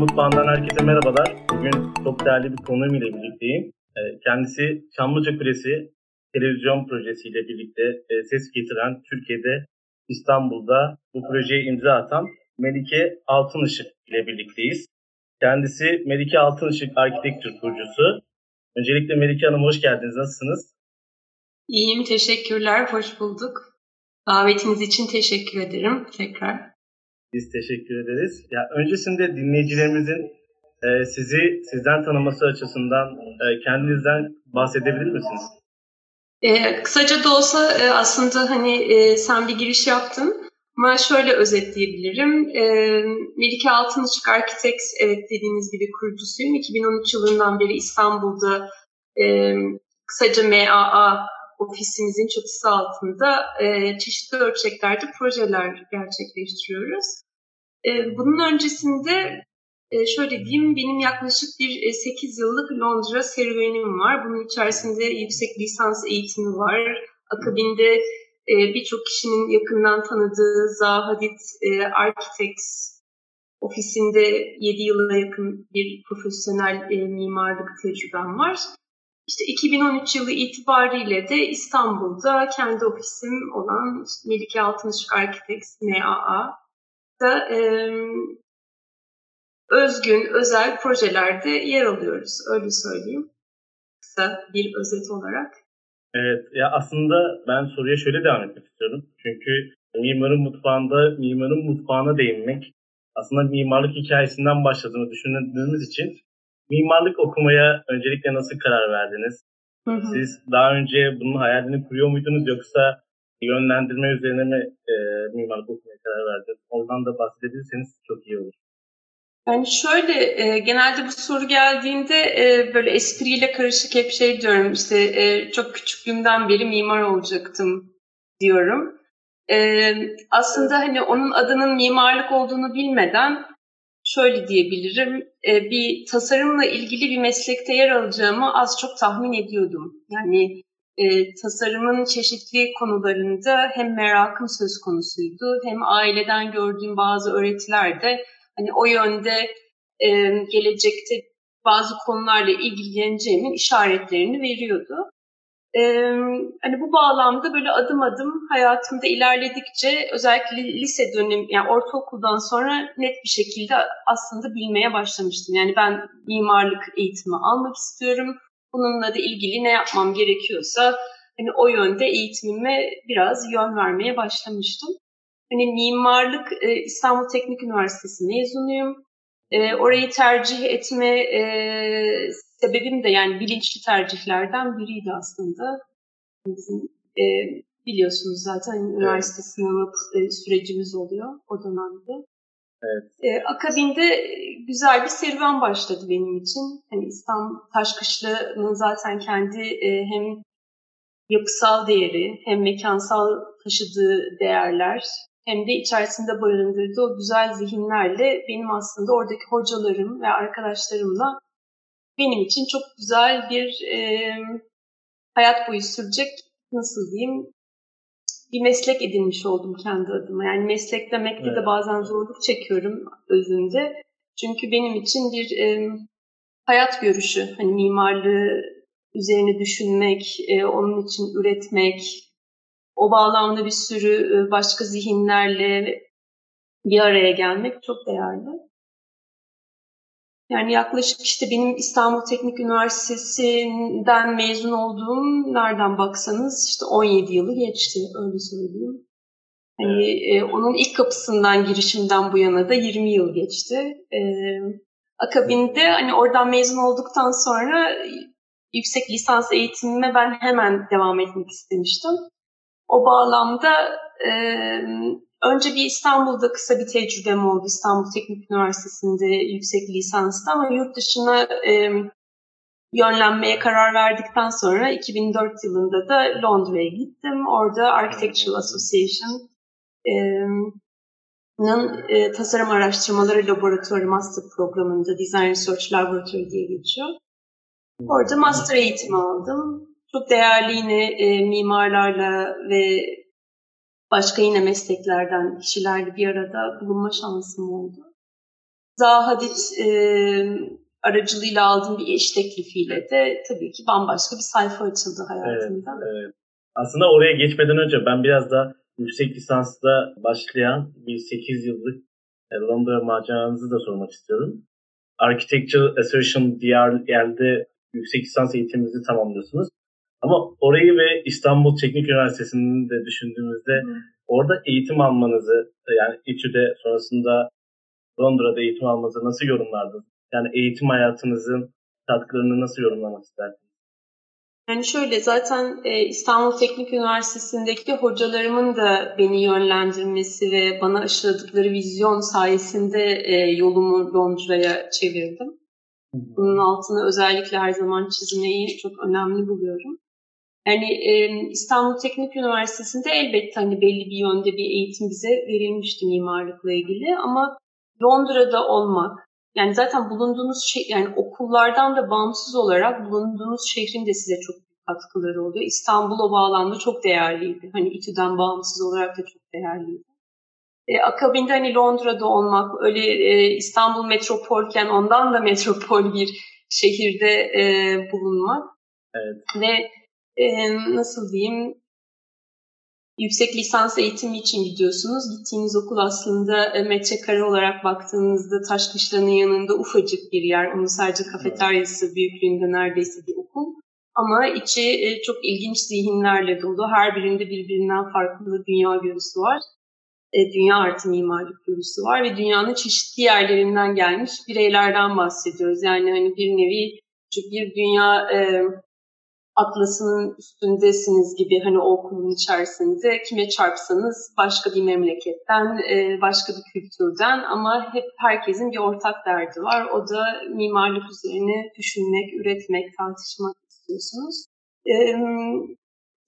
Mutfağı'ndan herkese merhabalar. Bugün çok değerli bir konuğum ile birlikteyim. Ee, kendisi Çamlıca Kulesi televizyon projesiyle birlikte e, ses getiren Türkiye'de İstanbul'da bu projeye imza atan Melike Altınışık ile birlikteyiz. Kendisi Melike Altınışık Architecture kurucusu. Öncelikle Melike Hanım hoş geldiniz. Nasılsınız? İyiyim, teşekkürler. Hoş bulduk. Davetiniz için teşekkür ederim tekrar. Biz teşekkür ederiz. Ya öncesinde dinleyicilerimizin e, sizi sizden tanıması açısından e, kendinizden bahsedebilir misiniz? E, kısaca da olsa e, aslında hani e, sen bir giriş yaptın. Ama şöyle özetleyebilirim. E, Melike Altınışık Architects, evet dediğiniz gibi kurucusuyum. 2013 yılından beri İstanbul'da e, kısaca MAA ofisimizin çatısı altında e, çeşitli ölçeklerde projeler gerçekleştiriyoruz. E, bunun öncesinde e, şöyle diyeyim, benim yaklaşık bir e, 8 yıllık Londra serüvenim var. Bunun içerisinde yüksek lisans eğitimi var. Akabinde e, birçok kişinin yakından tanıdığı Zahadit e, Architects ofisinde 7 yıla yakın bir profesyonel e, mimarlık tecrübem var. İşte 2013 yılı itibariyle de İstanbul'da kendi ofisim olan Melike Altınışık Architects MAA da e, özgün, özel projelerde yer alıyoruz. Öyle söyleyeyim. Kısa bir özet olarak. Evet, ya aslında ben soruya şöyle devam etmek istiyorum. Çünkü mimarın mutfağında, mimarın mutfağına değinmek aslında mimarlık hikayesinden başladığını düşündüğümüz için mimarlık okumaya öncelikle nasıl karar verdiniz? Hı hı. Siz daha önce bunun hayalini kuruyor muydunuz yoksa yönlendirme üzerine mi e, mimarlık okumaya karar verdiniz? Oradan da bahsedebilirseniz çok iyi olur. Yani şöyle e, genelde bu soru geldiğinde e, böyle espriyle karışık hep şey diyorum işte e, çok küçüklüğümden beri mimar olacaktım diyorum. E, aslında hani onun adının mimarlık olduğunu bilmeden şöyle diyebilirim e, bir tasarımla ilgili bir meslekte yer alacağımı az çok tahmin ediyordum. Yani e, tasarımın çeşitli konularında hem merakım söz konusuydu hem aileden gördüğüm bazı öğretiler de hani o yönde e, gelecekte bazı konularla ilgileneceğimin işaretlerini veriyordu. Ee, hani bu bağlamda böyle adım adım hayatımda ilerledikçe özellikle lise dönemi yani ortaokuldan sonra net bir şekilde aslında bilmeye başlamıştım. Yani ben mimarlık eğitimi almak istiyorum. Bununla da ilgili ne yapmam gerekiyorsa hani o yönde eğitimime biraz yön vermeye başlamıştım. Hani mimarlık e, İstanbul Teknik Üniversitesi mezunuyum. E, orayı tercih etme e, sebebim de yani bilinçli tercihlerden biriydi aslında. Bizim e, biliyorsunuz zaten evet. üniversite sınavı e, sürecimiz oluyor o dönemde. Evet. E, akabinde güzel bir serüven başladı benim için. Hani İstanbul Taşkışlı'nın zaten kendi e, hem yapısal değeri hem mekansal taşıdığı değerler hem de içerisinde barındırdığı o güzel zihinlerle benim aslında oradaki hocalarım ve arkadaşlarımla benim için çok güzel bir e, hayat boyu sürecek nasıl diyeyim bir meslek edinmiş oldum kendi adıma. Yani meslek demekte evet. de bazen zorluk çekiyorum özünde. Çünkü benim için bir e, hayat görüşü, hani mimarlığı üzerine düşünmek, e, onun için üretmek, o bağlamda bir sürü e, başka zihinlerle bir araya gelmek çok değerli. Yani yaklaşık işte benim İstanbul Teknik Üniversitesi'nden mezun olduğum nereden baksanız işte 17 yılı geçti öyle söyleyeyim. Hani e, onun ilk kapısından girişimden bu yana da 20 yıl geçti. E, akabinde hani oradan mezun olduktan sonra yüksek lisans eğitimime ben hemen devam etmek istemiştim. O bağlamda e, önce bir İstanbul'da kısa bir tecrübem oldu. İstanbul Teknik Üniversitesi'nde yüksek lisansta ama yurt dışına e, yönlenmeye karar verdikten sonra 2004 yılında da Londra'ya gittim. Orada Architectural Association e, e, tasarım araştırmaları laboratuvarı master programında Design Research Laboratory diye geçiyor. Orada master eğitimi aldım. Çok değerli yine e, mimarlarla ve başka yine mesleklerden kişilerle bir arada bulunma şansım oldu. Zaha Hadid e, aracılığıyla aldığım bir iş teklifiyle de tabii ki bambaşka bir sayfa açıldı hayatımda. Evet, evet. Aslında oraya geçmeden önce ben biraz da yüksek lisansta başlayan bir 8 yıllık e, Londra maceranızı da sormak istiyorum. Architecture Association diğer yerde yüksek lisans eğitiminizi tamamlıyorsunuz. Ama orayı ve İstanbul Teknik Üniversitesi'ni de düşündüğümüzde Hı. orada eğitim almanızı yani İTÜ'de sonrasında Londra'da eğitim almanızı nasıl yorumlardınız? Yani eğitim hayatınızın katkılarını nasıl yorumlamak istersiniz? Yani şöyle zaten e, İstanbul Teknik Üniversitesi'ndeki hocalarımın da beni yönlendirmesi ve bana aşıladıkları vizyon sayesinde e, yolumu Londra'ya çevirdim. Bunun altını özellikle her zaman çizmeyi çok önemli buluyorum. Yani e, İstanbul Teknik Üniversitesi'nde elbette hani belli bir yönde bir eğitim bize verilmişti mimarlıkla ilgili ama Londra'da olmak, yani zaten bulunduğunuz şey, yani okullardan da bağımsız olarak bulunduğunuz şehrin de size çok katkıları oluyor. İstanbul o bağlamda çok değerliydi. Hani İTÜ'den bağımsız olarak da çok değerliydi. E, akabinde hani Londra'da olmak, öyle e, İstanbul metropolken ondan da metropol bir şehirde e, bulunmak evet. ve e, nasıl diyeyim yüksek lisans eğitimi için gidiyorsunuz. Gittiğiniz okul aslında metrekare olarak baktığınızda Taşkışla'nın yanında ufacık bir yer. Onun sadece kafeteryası büyüklüğünde neredeyse bir okul. Ama içi çok ilginç zihinlerle dolu. Her birinde birbirinden farklı dünya görüsü var. Dünya artı mimarlık görüsü var ve dünyanın çeşitli yerlerinden gelmiş bireylerden bahsediyoruz. Yani hani bir nevi küçük bir dünya atlasının üstündesiniz gibi hani okulun içerisinde kime çarpsanız başka bir memleketten, e, başka bir kültürden ama hep herkesin bir ortak derdi var. O da mimarlık üzerine düşünmek, üretmek, tartışmak istiyorsunuz.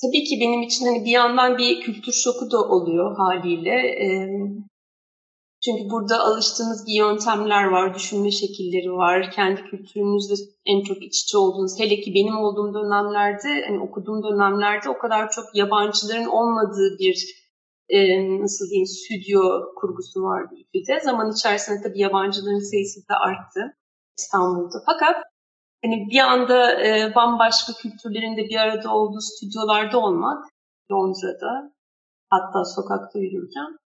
Tabii ki benim için hani bir yandan bir kültür şoku da oluyor haliyle. Çünkü burada alıştığınız bir yöntemler var, düşünme şekilleri var. Kendi kültürünüzle en çok iç içe olduğunuz, hele ki benim olduğum dönemlerde, hani okuduğum dönemlerde o kadar çok yabancıların olmadığı bir e, nasıl diyeyim stüdyo kurgusu vardı İTÜ'de. Zaman içerisinde tabii yabancıların sayısı da arttı İstanbul'da. Fakat hani bir anda e, bambaşka kültürlerin de bir arada olduğu stüdyolarda olmak Londra'da hatta sokakta yürürken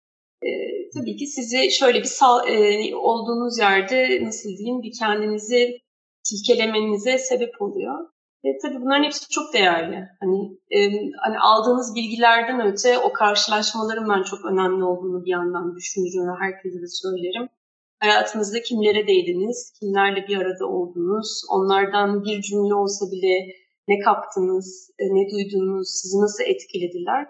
e, tabii ki sizi şöyle bir sal, e, olduğunuz yerde nasıl diyeyim bir kendinizi silkelemenize sebep oluyor. Ve tabii bunların hepsi çok değerli. Hani, e, hani aldığınız bilgilerden öte o karşılaşmaların ben çok önemli olduğunu bir yandan düşünüyorum. Herkese de söylerim. Hayatınızda kimlere değdiniz, kimlerle bir arada oldunuz, onlardan bir cümle olsa bile ne kaptınız, e, ne duydunuz, sizi nasıl etkilediler.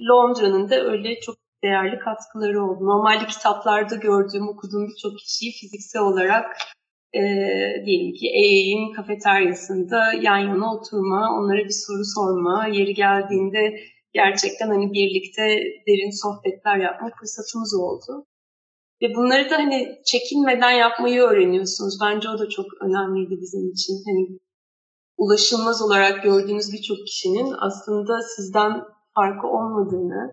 Londra'nın da öyle çok değerli katkıları oldu. Normalde kitaplarda gördüğüm, okuduğum birçok kişiyi fiziksel olarak e, diyelim ki EY'in kafeteryasında yan yana oturma, onlara bir soru sorma, yeri geldiğinde gerçekten hani birlikte derin sohbetler yapma fırsatımız oldu. Ve bunları da hani çekinmeden yapmayı öğreniyorsunuz. Bence o da çok önemliydi bizim için. Hani ulaşılmaz olarak gördüğünüz birçok kişinin aslında sizden farkı olmadığını,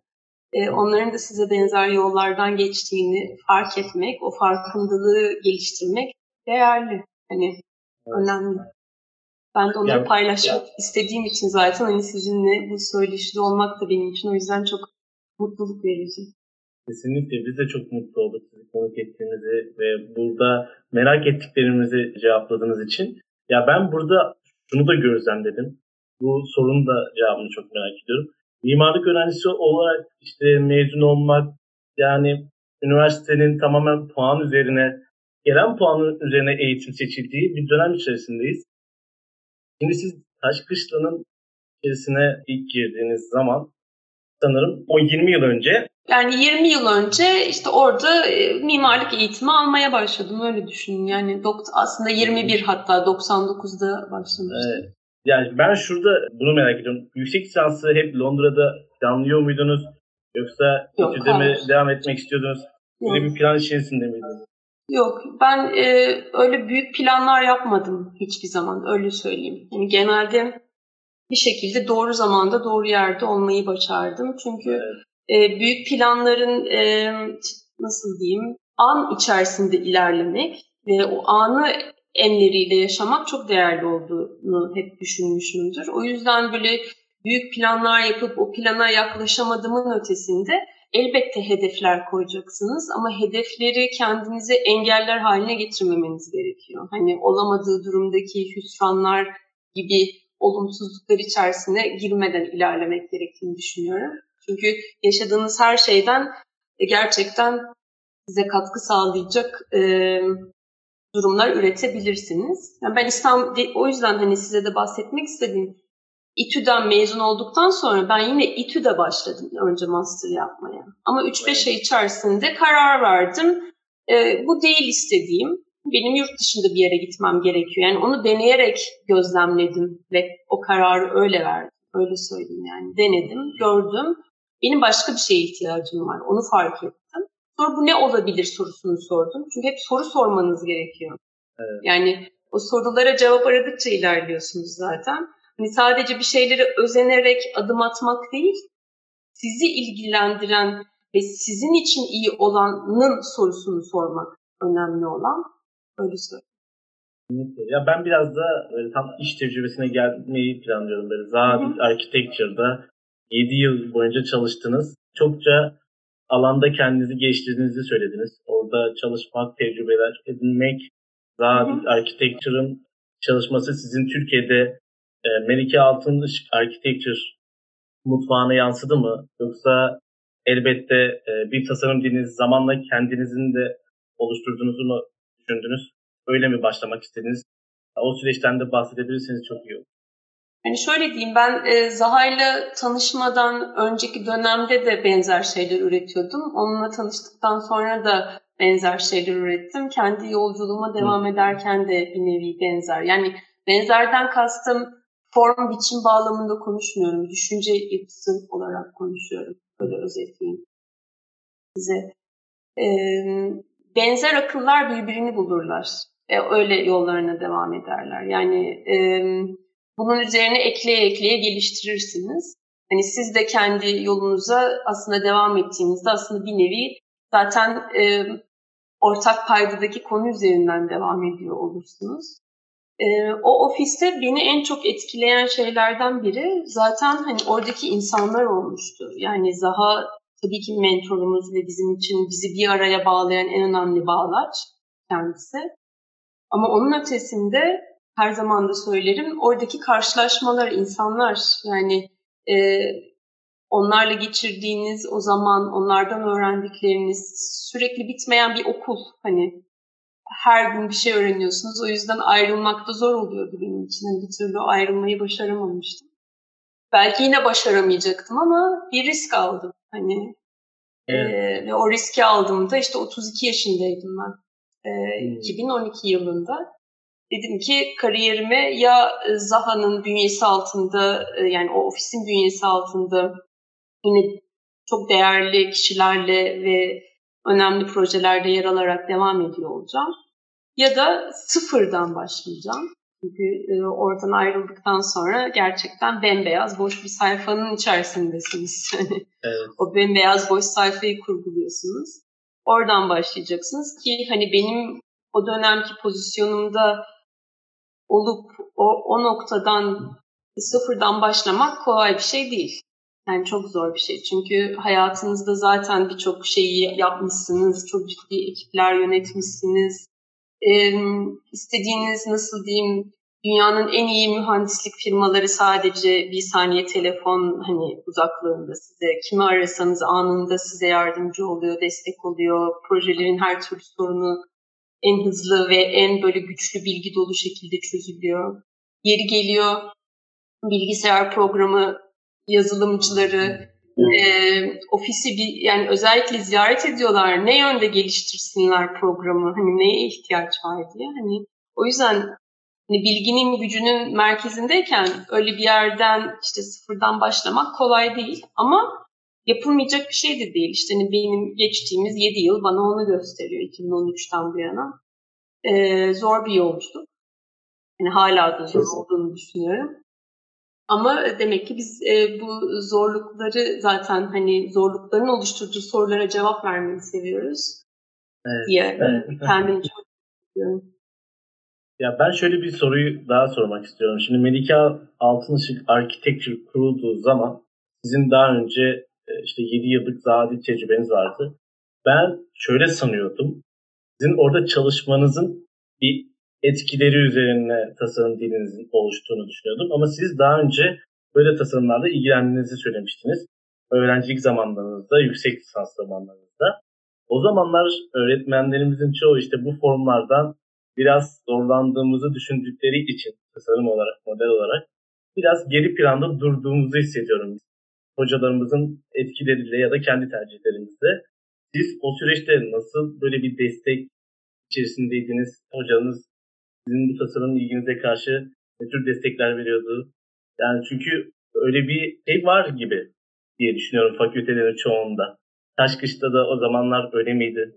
e, onların da size benzer yollardan geçtiğini fark etmek, o farkındalığı geliştirmek değerli. Hani evet. önemli. Ben de onları ya, paylaşmak ya. istediğim için zaten hani sizinle bu söyleşide olmak da benim için o yüzden çok mutluluk verici. Kesinlikle biz de çok mutlu olduk sizi konuk ettiğinizi ve burada merak ettiklerimizi cevapladığınız için. Ya ben burada şunu da gözlemledim. Bu sorunun da cevabını çok merak ediyorum mimarlık öğrencisi olarak işte mezun olmak yani üniversitenin tamamen puan üzerine gelen puanın üzerine eğitim seçildiği bir dönem içerisindeyiz. Şimdi siz Taşkışla'nın içerisine ilk girdiğiniz zaman sanırım o 20 yıl önce yani 20 yıl önce işte orada e, mimarlık eğitimi almaya başladım öyle düşünün. Yani aslında 21 hatta 99'da başlamıştım. Evet. Yani ben şurada bunu merak ediyorum. Yüksek lisansı hep Londra'da planlıyor muydunuz? Yoksa Yok, İTÜ'de mi devam etmek istiyordunuz? Böyle bir plan içerisinde miydiniz? Yok, ben e, öyle büyük planlar yapmadım hiçbir zaman, öyle söyleyeyim. Yani genelde bir şekilde doğru zamanda doğru yerde olmayı başardım. Çünkü evet. e, büyük planların e, nasıl diyeyim an içerisinde ilerlemek ve o anı enleriyle yaşamak çok değerli olduğunu hep düşünmüşümdür. O yüzden böyle büyük planlar yapıp o plana yaklaşamadığımın ötesinde elbette hedefler koyacaksınız ama hedefleri kendinize engeller haline getirmemeniz gerekiyor. Hani olamadığı durumdaki hüsranlar gibi olumsuzluklar içerisine girmeden ilerlemek gerektiğini düşünüyorum. Çünkü yaşadığınız her şeyden gerçekten size katkı sağlayacak e, durumlar üretebilirsiniz. Yani ben İstanbul o yüzden hani size de bahsetmek istedim. İTÜ'den mezun olduktan sonra ben yine İTÜ'de başladım önce master yapmaya. Ama 3-5 ay içerisinde karar verdim. E, bu değil istediğim. Benim yurt dışında bir yere gitmem gerekiyor. Yani onu deneyerek gözlemledim ve o kararı öyle verdim. Öyle söyleyeyim yani. Denedim, gördüm. Benim başka bir şeye ihtiyacım var. Onu fark ettim. Sonra bu ne olabilir sorusunu sordum. Çünkü hep soru sormanız gerekiyor. Evet. Yani o sorulara cevap aradıkça ilerliyorsunuz zaten. Hani sadece bir şeyleri özenerek adım atmak değil, sizi ilgilendiren ve sizin için iyi olanın sorusunu sormak önemli olan. Öyle söyleyeyim. Ya ben biraz da böyle tam iş tecrübesine gelmeyi planlıyorum. Böyle Zaha Architecture'da 7 yıl boyunca çalıştınız. Çokça alanda kendinizi geliştirdiğinizi söylediniz. Orada çalışmak, tecrübeler edinmek, Zaha Architecture'ın çalışması sizin Türkiye'de e, Melike Altın Architecture mutfağına yansıdı mı? Yoksa elbette e, bir tasarım diliniz zamanla kendinizin de oluşturduğunuzu mu düşündünüz? Öyle mi başlamak istediniz? O süreçten de bahsedebilirseniz çok iyi olur. Yani şöyle diyeyim ben e, Zaha'yla tanışmadan önceki dönemde de benzer şeyler üretiyordum. Onunla tanıştıktan sonra da benzer şeyler ürettim. Kendi yolculuğuma devam ederken de bir nevi benzer. Yani benzerden kastım form biçim bağlamında konuşmuyorum. Düşünce yapısı olarak konuşuyorum. Böyle özetleyeyim size. Benzer akıllar birbirini bulurlar. E, öyle yollarına devam ederler. Yani e, bunun üzerine ekleye ekleye geliştirirsiniz. Hani siz de kendi yolunuza aslında devam ettiğinizde aslında bir nevi zaten e, ortak paydadaki konu üzerinden devam ediyor olursunuz. E, o ofiste beni en çok etkileyen şeylerden biri zaten hani oradaki insanlar olmuştu. Yani Zaha tabii ki mentorumuz ve bizim için bizi bir araya bağlayan en önemli bağlaç kendisi. Ama onun ötesinde her zaman da söylerim oradaki karşılaşmalar, insanlar yani e, onlarla geçirdiğiniz o zaman, onlardan öğrendikleriniz sürekli bitmeyen bir okul. Hani her gün bir şey öğreniyorsunuz. O yüzden ayrılmak da zor oluyordu benim için. Yani bir türlü ayrılmayı başaramamıştım. Belki yine başaramayacaktım ama bir risk aldım. Hani evet. e, ve o riski aldığımda işte 32 yaşındaydım ben. E, hmm. 2012 yılında. Dedim ki kariyerime ya Zaha'nın bünyesi altında e, yani o ofisin bünyesi altında yine çok değerli kişilerle ve önemli projelerde yer alarak devam ediyor olacağım. Ya da sıfırdan başlayacağım. Çünkü e, oradan ayrıldıktan sonra gerçekten bembeyaz boş bir sayfanın içerisindesiniz. evet. o bembeyaz boş sayfayı kurguluyorsunuz. Oradan başlayacaksınız ki hani benim o dönemki pozisyonumda olup o, o noktadan sıfırdan başlamak kolay bir şey değil. Yani çok zor bir şey. Çünkü hayatınızda zaten birçok şeyi yapmışsınız. Çok ciddi ekipler yönetmişsiniz. Ee, istediğiniz nasıl diyeyim dünyanın en iyi mühendislik firmaları sadece bir saniye telefon hani uzaklığında size kimi arasanız anında size yardımcı oluyor, destek oluyor. Projelerin her türlü sorunu en hızlı ve en böyle güçlü bilgi dolu şekilde çözülüyor. Yeri geliyor bilgisayar programı yazılımcıları e, ofisi bir yani özellikle ziyaret ediyorlar. Ne yönde geliştirsinler programı? Hani neye ihtiyaç var diye. Hani o yüzden hani bilginin gücünün merkezindeyken öyle bir yerden işte sıfırdan başlamak kolay değil ama yapılmayacak bir şey de değil. İşte hani benim geçtiğimiz 7 yıl bana onu gösteriyor 2013'ten bu yana. Ee, zor bir yolculuk. Yani hala da zor olduğunu düşünüyorum. Ama demek ki biz e, bu zorlukları zaten hani zorlukların oluşturduğu sorulara cevap vermeyi seviyoruz. evet, diye evet. kendimi çok istiyorum. Ya ben şöyle bir soruyu daha sormak istiyorum. Şimdi Melike Altınışık Architecture kurulduğu zaman sizin daha önce işte 7 yıllık zadi tecrübeniz vardı. Ben şöyle sanıyordum. Sizin orada çalışmanızın bir etkileri üzerine tasarım dilinizin oluştuğunu düşünüyordum. Ama siz daha önce böyle tasarımlarla ilgilendiğinizi söylemiştiniz. Öğrencilik zamanlarınızda, yüksek lisans zamanlarınızda. O zamanlar öğretmenlerimizin çoğu işte bu formlardan biraz zorlandığımızı düşündükleri için tasarım olarak, model olarak biraz geri planda durduğumuzu hissediyorum. Hocalarımızın etkileriyle ya da kendi tercihlerimizle. Siz o süreçte nasıl böyle bir destek içerisindeydiniz? Hocanız sizin bu tasarım ilginize karşı ne tür destekler veriyordu? Yani çünkü öyle bir şey var gibi diye düşünüyorum fakültelerin çoğunda. Taşkış'ta da o zamanlar öyle miydi?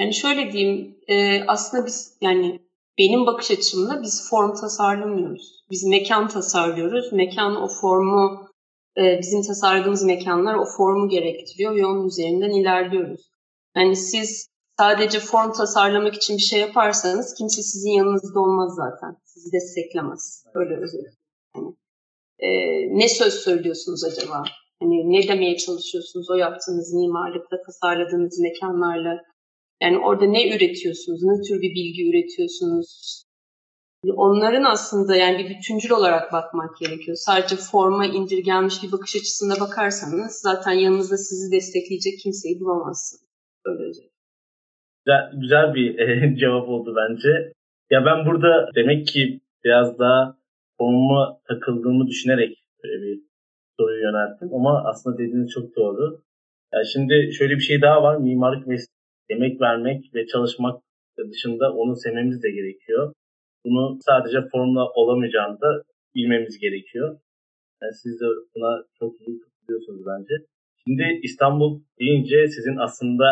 Yani şöyle diyeyim, e, aslında biz yani benim bakış açımda biz form tasarlamıyoruz. Biz mekan tasarlıyoruz. Mekan o formu, e, bizim tasarladığımız mekanlar o formu gerektiriyor ve onun üzerinden ilerliyoruz. Yani siz sadece form tasarlamak için bir şey yaparsanız kimse sizin yanınızda olmaz zaten. Sizi desteklemez. Öyle özellikle. Yani, e, ne söz söylüyorsunuz acaba? Hani ne demeye çalışıyorsunuz o yaptığınız mimarlıkla, tasarladığınız mekanlarla? Yani orada ne üretiyorsunuz? Ne tür bir bilgi üretiyorsunuz? Onların aslında yani bir bütüncül olarak bakmak gerekiyor. Sadece forma indirgenmiş bir bakış açısında bakarsanız zaten yanınızda sizi destekleyecek kimseyi bulamazsınız. Öyle özellikle. Güzel, güzel bir e, cevap oldu bence. Ya ben burada demek ki biraz daha formuma takıldığımı düşünerek böyle bir soruyu yönelttim. Ama aslında dediğiniz çok doğru. Yani şimdi şöyle bir şey daha var. Mimarlık ve emek vermek ve çalışmak dışında onu sevmemiz de gerekiyor. Bunu sadece formla olamayacağını da bilmemiz gerekiyor. Yani siz de buna çok iyi katılıyorsunuz bence. Şimdi İstanbul deyince sizin aslında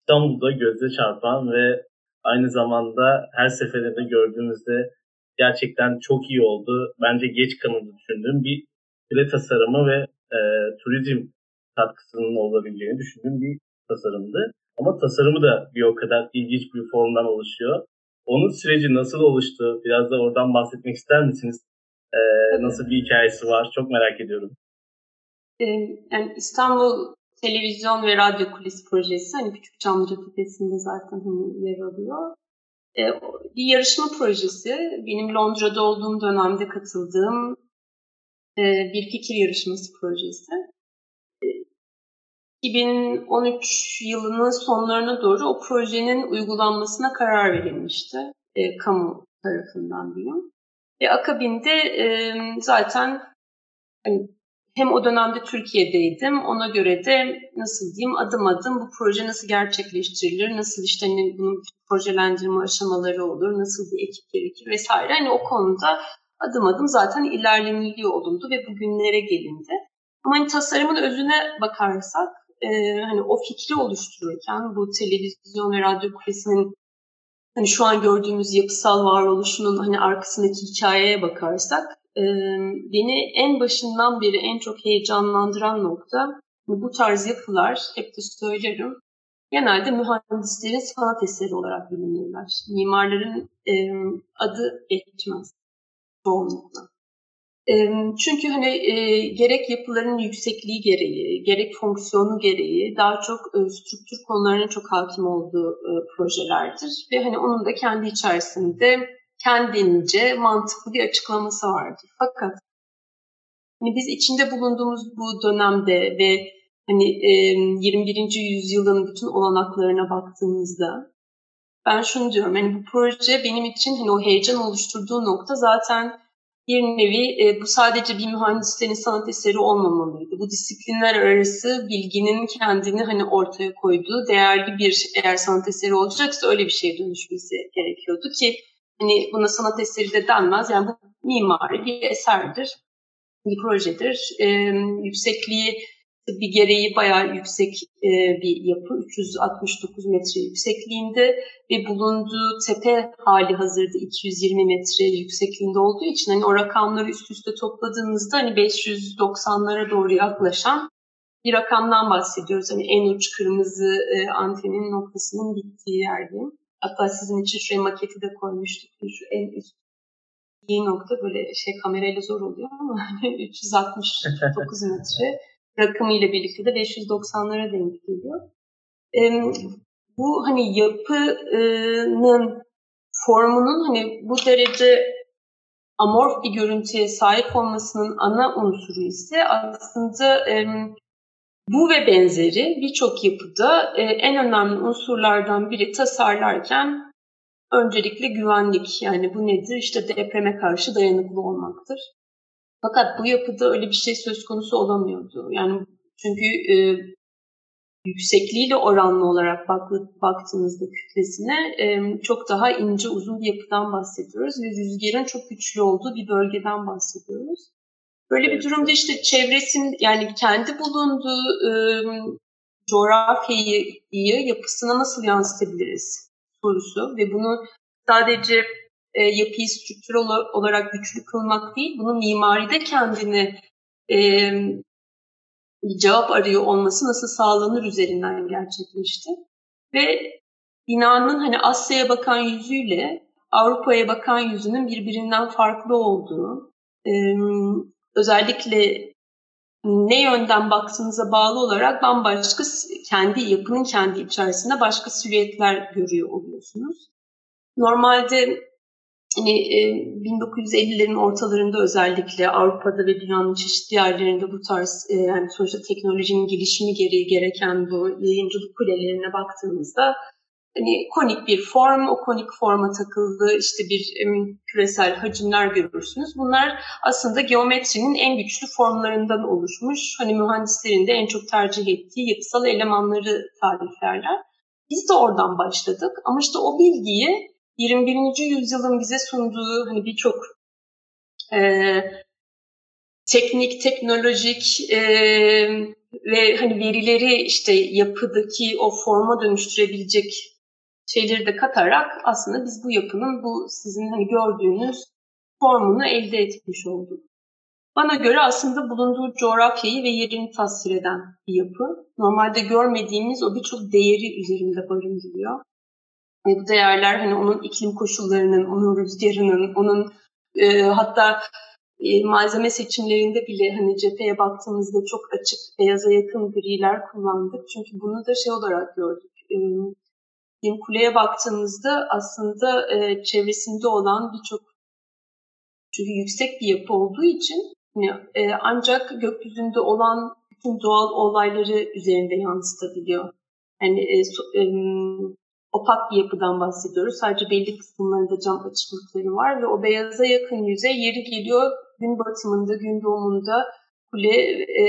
İstanbul'da gözde çarpan ve aynı zamanda her seferinde gördüğümüzde gerçekten çok iyi oldu. Bence geç kalındı düşündüğüm bir kule tasarımı ve e, turizm katkısının olabileceğini düşündüğüm bir tasarımdı. Ama tasarımı da bir o kadar ilginç bir formdan oluşuyor. Onun süreci nasıl oluştu? Biraz da oradan bahsetmek ister misiniz? Ee, nasıl bir hikayesi var? Çok merak ediyorum. Ee, yani İstanbul Televizyon ve Radyo Kulisi projesi hani Küçük Çamlıca Tepesi'nde zaten hani yer alıyor. Ee, bir yarışma projesi. Benim Londra'da olduğum dönemde katıldığım e, bir fikir yarışması projesi. 2013 yılının sonlarına doğru o projenin uygulanmasına karar verilmişti e, kamu tarafından diyeyim. Ve akabinde e, zaten hani, hem o dönemde Türkiye'deydim. Ona göre de nasıl diyeyim adım adım bu proje nasıl gerçekleştirilir, nasıl işte hani bunun projelendirme aşamaları olur, nasıl bir ekip gerekir vesaire. Hani o konuda adım adım zaten ilerleniliyor olundu ve bugünlere gelindi. Ama hani tasarımın özüne bakarsak e, hani o fikri oluştururken bu televizyon ve radyo kulesinin hani şu an gördüğümüz yapısal varoluşunun hani arkasındaki hikayeye bakarsak e, beni en başından beri en çok heyecanlandıran nokta hani bu tarz yapılar hep de söylerim genelde mühendislerin sanat eseri olarak bilinirler. Mimarların e, adı geçmez çoğunlukla. Çünkü hani e, gerek yapıların yüksekliği gereği, gerek fonksiyonu gereği daha çok e, struktur konularına çok hakim olduğu e, projelerdir. Ve hani onun da kendi içerisinde kendince mantıklı bir açıklaması vardır. Fakat hani biz içinde bulunduğumuz bu dönemde ve hani e, 21. yüzyılın bütün olanaklarına baktığımızda ben şunu diyorum hani bu proje benim için hani o heyecan oluşturduğu nokta zaten bir nevi e, bu sadece bir mühendislerin sanat eseri olmamalıydı. Bu disiplinler arası bilginin kendini hani ortaya koyduğu değerli bir eğer sanat eseri olacaksa öyle bir şeye dönüşmesi gerekiyordu ki hani buna sanat eseri de denmez. Yani bu mimari bir eserdir, bir projedir. E, yüksekliği bir gereği bayağı yüksek e, bir yapı. 369 metre yüksekliğinde ve bulunduğu tepe hali hazırda 220 metre yüksekliğinde olduğu için hani o rakamları üst üste topladığınızda hani 590'lara doğru yaklaşan bir rakamdan bahsediyoruz. Hani en uç kırmızı e, antenin noktasının bittiği yerde. Hatta sizin için şuraya maketi de koymuştuk. Şu en üst iyi nokta böyle şey kamerayla zor oluyor ama 369 metre rakamı ile birlikte de 590'lara denk geliyor. Bu hani yapının formunun hani bu derece amorf bir görüntüye sahip olmasının ana unsuru ise aslında bu ve benzeri birçok yapıda e, en önemli unsurlardan biri tasarlarken öncelikle güvenlik. Yani bu nedir? İşte depreme karşı dayanıklı olmaktır. Fakat bu yapıda öyle bir şey söz konusu olamıyordu. Yani çünkü e, yüksekliğiyle oranlı olarak bak, baktığınızda kütlesine e, çok daha ince uzun bir yapıdan bahsediyoruz ve rüzgarın çok güçlü olduğu bir bölgeden bahsediyoruz. Böyle bir durumda işte çevresin yani kendi bulunduğu e, coğrafyayı yapısına nasıl yansıtabiliriz sorusu ve bunu sadece e, yapıyı strüktürel olarak güçlü kılmak değil, bunu mimaride kendini e, cevap arıyor olması nasıl sağlanır üzerinden gerçekleşti. Ve binanın hani Asya'ya bakan yüzüyle Avrupa'ya bakan yüzünün birbirinden farklı olduğu, e, özellikle ne yönden baktığınıza bağlı olarak bambaşka kendi yapının kendi içerisinde başka silüetler görüyor oluyorsunuz. Normalde hani 1950'lerin ortalarında özellikle Avrupa'da ve dünyanın çeşitli yerlerinde bu tarz yani sonuçta teknolojinin gelişimi gereği gereken bu yayıncılık kulelerine baktığımızda hani konik bir form, o konik forma takıldığı işte bir küresel hacimler görürsünüz. Bunlar aslında geometrinin en güçlü formlarından oluşmuş. Hani mühendislerin de en çok tercih ettiği yapısal elemanları tariflerler. Biz de oradan başladık ama işte o bilgiyi 21. yüzyılın bize sunduğu hani birçok e, teknik, teknolojik e, ve hani verileri işte yapıdaki o forma dönüştürebilecek şeyleri de katarak aslında biz bu yapının bu sizin hani gördüğünüz formunu elde etmiş olduk. Bana göre aslında bulunduğu coğrafyayı ve yerini tasvir eden bir yapı. Normalde görmediğimiz o birçok değeri üzerinde barındırıyor. Ve bu değerler hani onun iklim koşullarının, onun rüzgarının, onun e, hatta e, malzeme seçimlerinde bile hani cepheye baktığımızda çok açık, beyaza yakın griler kullandık. Çünkü bunu da şey olarak gördük. E, Kule'ye baktığımızda aslında e, çevresinde olan birçok çünkü yüksek bir yapı olduğu için yani, e, ancak gökyüzünde olan bütün doğal olayları üzerinde yansıtabiliyor. Yani e, so, e, opak bir yapıdan bahsediyoruz. Sadece belli kısımlarında cam açıklıkları var ve o beyaza yakın yüzey yeri geliyor gün batımında, gün doğumunda kule e,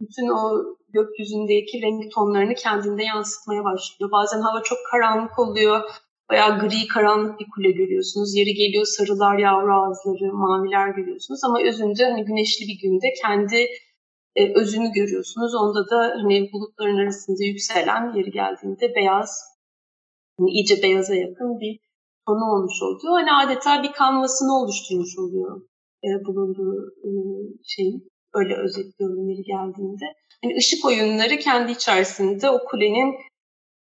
bütün o gökyüzündeki renk tonlarını kendinde yansıtmaya başlıyor. Bazen hava çok karanlık oluyor. Bayağı gri karanlık bir kule görüyorsunuz. Yeri geliyor sarılar, yavru ağızları, maviler görüyorsunuz. Ama özünde hani güneşli bir günde kendi e, özünü görüyorsunuz. Onda da hani bulutların arasında yükselen yeri geldiğinde beyaz, hani iyice beyaza yakın bir tonu olmuş oluyor. Hani adeta bir kanvasını oluşturmuş oluyor e, bulunduğu e, şeyin. Öyle özetliyorum yeri geldiğinde yani ışık oyunları kendi içerisinde o kulenin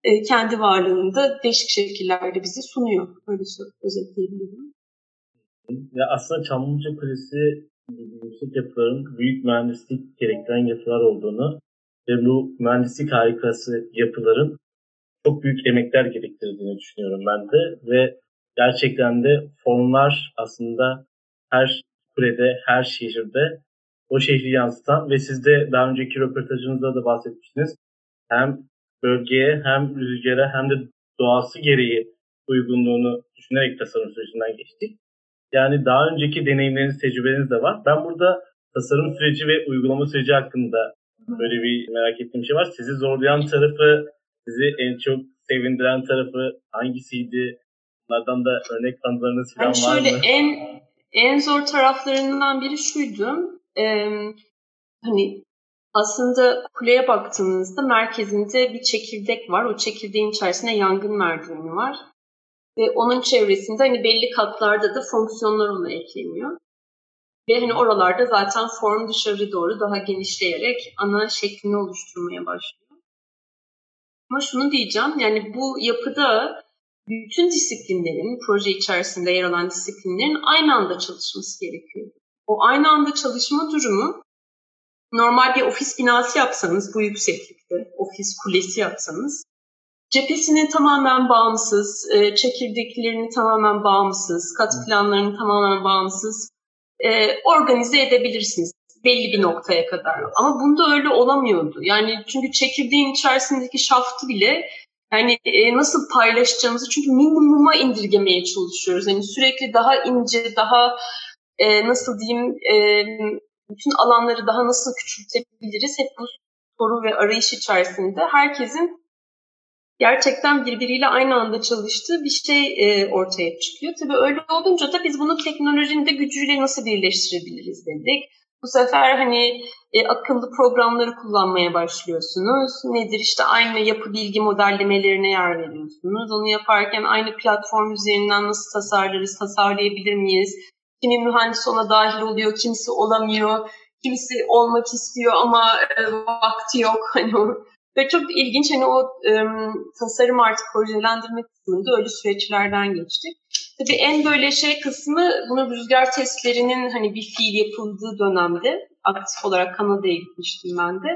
e, kendi varlığında değişik şekillerde bize sunuyor. Öyle özetleyebilirim. Ya aslında Çamlıca Kulesi yüksek yapıların büyük mühendislik gerektiren yapılar olduğunu ve bu mühendislik harikası yapıların çok büyük emekler gerektirdiğini düşünüyorum ben de ve gerçekten de formlar aslında her kulede, her şehirde o şehri yansıtan ve siz de daha önceki röportajınızda da bahsetmiştiniz. Hem bölgeye hem rüzgara hem de doğası gereği uygunluğunu düşünerek tasarım sürecinden geçtik. Yani daha önceki deneyimleriniz, tecrübeleriniz de var. Ben burada tasarım süreci ve uygulama süreci hakkında böyle bir merak ettiğim şey var. Sizi zorlayan tarafı, sizi en çok sevindiren tarafı hangisiydi? Bunlardan da örnek tanılarınız falan yani var mı? Şöyle en en zor taraflarından biri şuydu e, hani aslında kuleye baktığınızda merkezinde bir çekirdek var. O çekirdeğin içerisinde yangın merdiveni var. Ve onun çevresinde hani belli katlarda da fonksiyonlar ona ekleniyor. Ve hani oralarda zaten form dışarı doğru daha genişleyerek ana şeklini oluşturmaya başlıyor. Ama şunu diyeceğim, yani bu yapıda bütün disiplinlerin, proje içerisinde yer alan disiplinlerin aynı anda çalışması gerekiyor. O aynı anda çalışma durumu normal bir ofis binası yapsanız bu yükseklikte, ofis kulesi yapsanız cephesini tamamen bağımsız, e, çekirdeklerini tamamen bağımsız, kat planlarını tamamen bağımsız e, organize edebilirsiniz belli bir noktaya kadar. Ama bunda öyle olamıyordu. Yani çünkü çekirdeğin içerisindeki şaftı bile yani e, nasıl paylaşacağımızı çünkü minimuma indirgemeye çalışıyoruz. Yani sürekli daha ince, daha e, nasıl diyeyim e, bütün alanları daha nasıl küçültebiliriz? Hep bu soru ve arayış içerisinde herkesin gerçekten birbiriyle aynı anda çalıştığı bir şey e, ortaya çıkıyor. Tabii öyle olunca da biz bunu teknolojinin de gücüyle nasıl birleştirebiliriz dedik. Bu sefer hani e, akıllı programları kullanmaya başlıyorsunuz. Nedir işte aynı yapı bilgi modellemelerine yer veriyorsunuz. Onu yaparken aynı platform üzerinden nasıl tasarlarız, tasarlayabilir miyiz? Kimi mühendis ona dahil oluyor, kimisi olamıyor. Kimisi olmak istiyor ama e, vakti yok. Hani ve çok ilginç hani o e, tasarım artık projelendirme kısmında öyle süreçlerden geçtik. Tabii en böyle şey kısmı bunu rüzgar testlerinin hani bir fiil yapıldığı dönemde aktif olarak Kanada'ya gitmiştim ben de.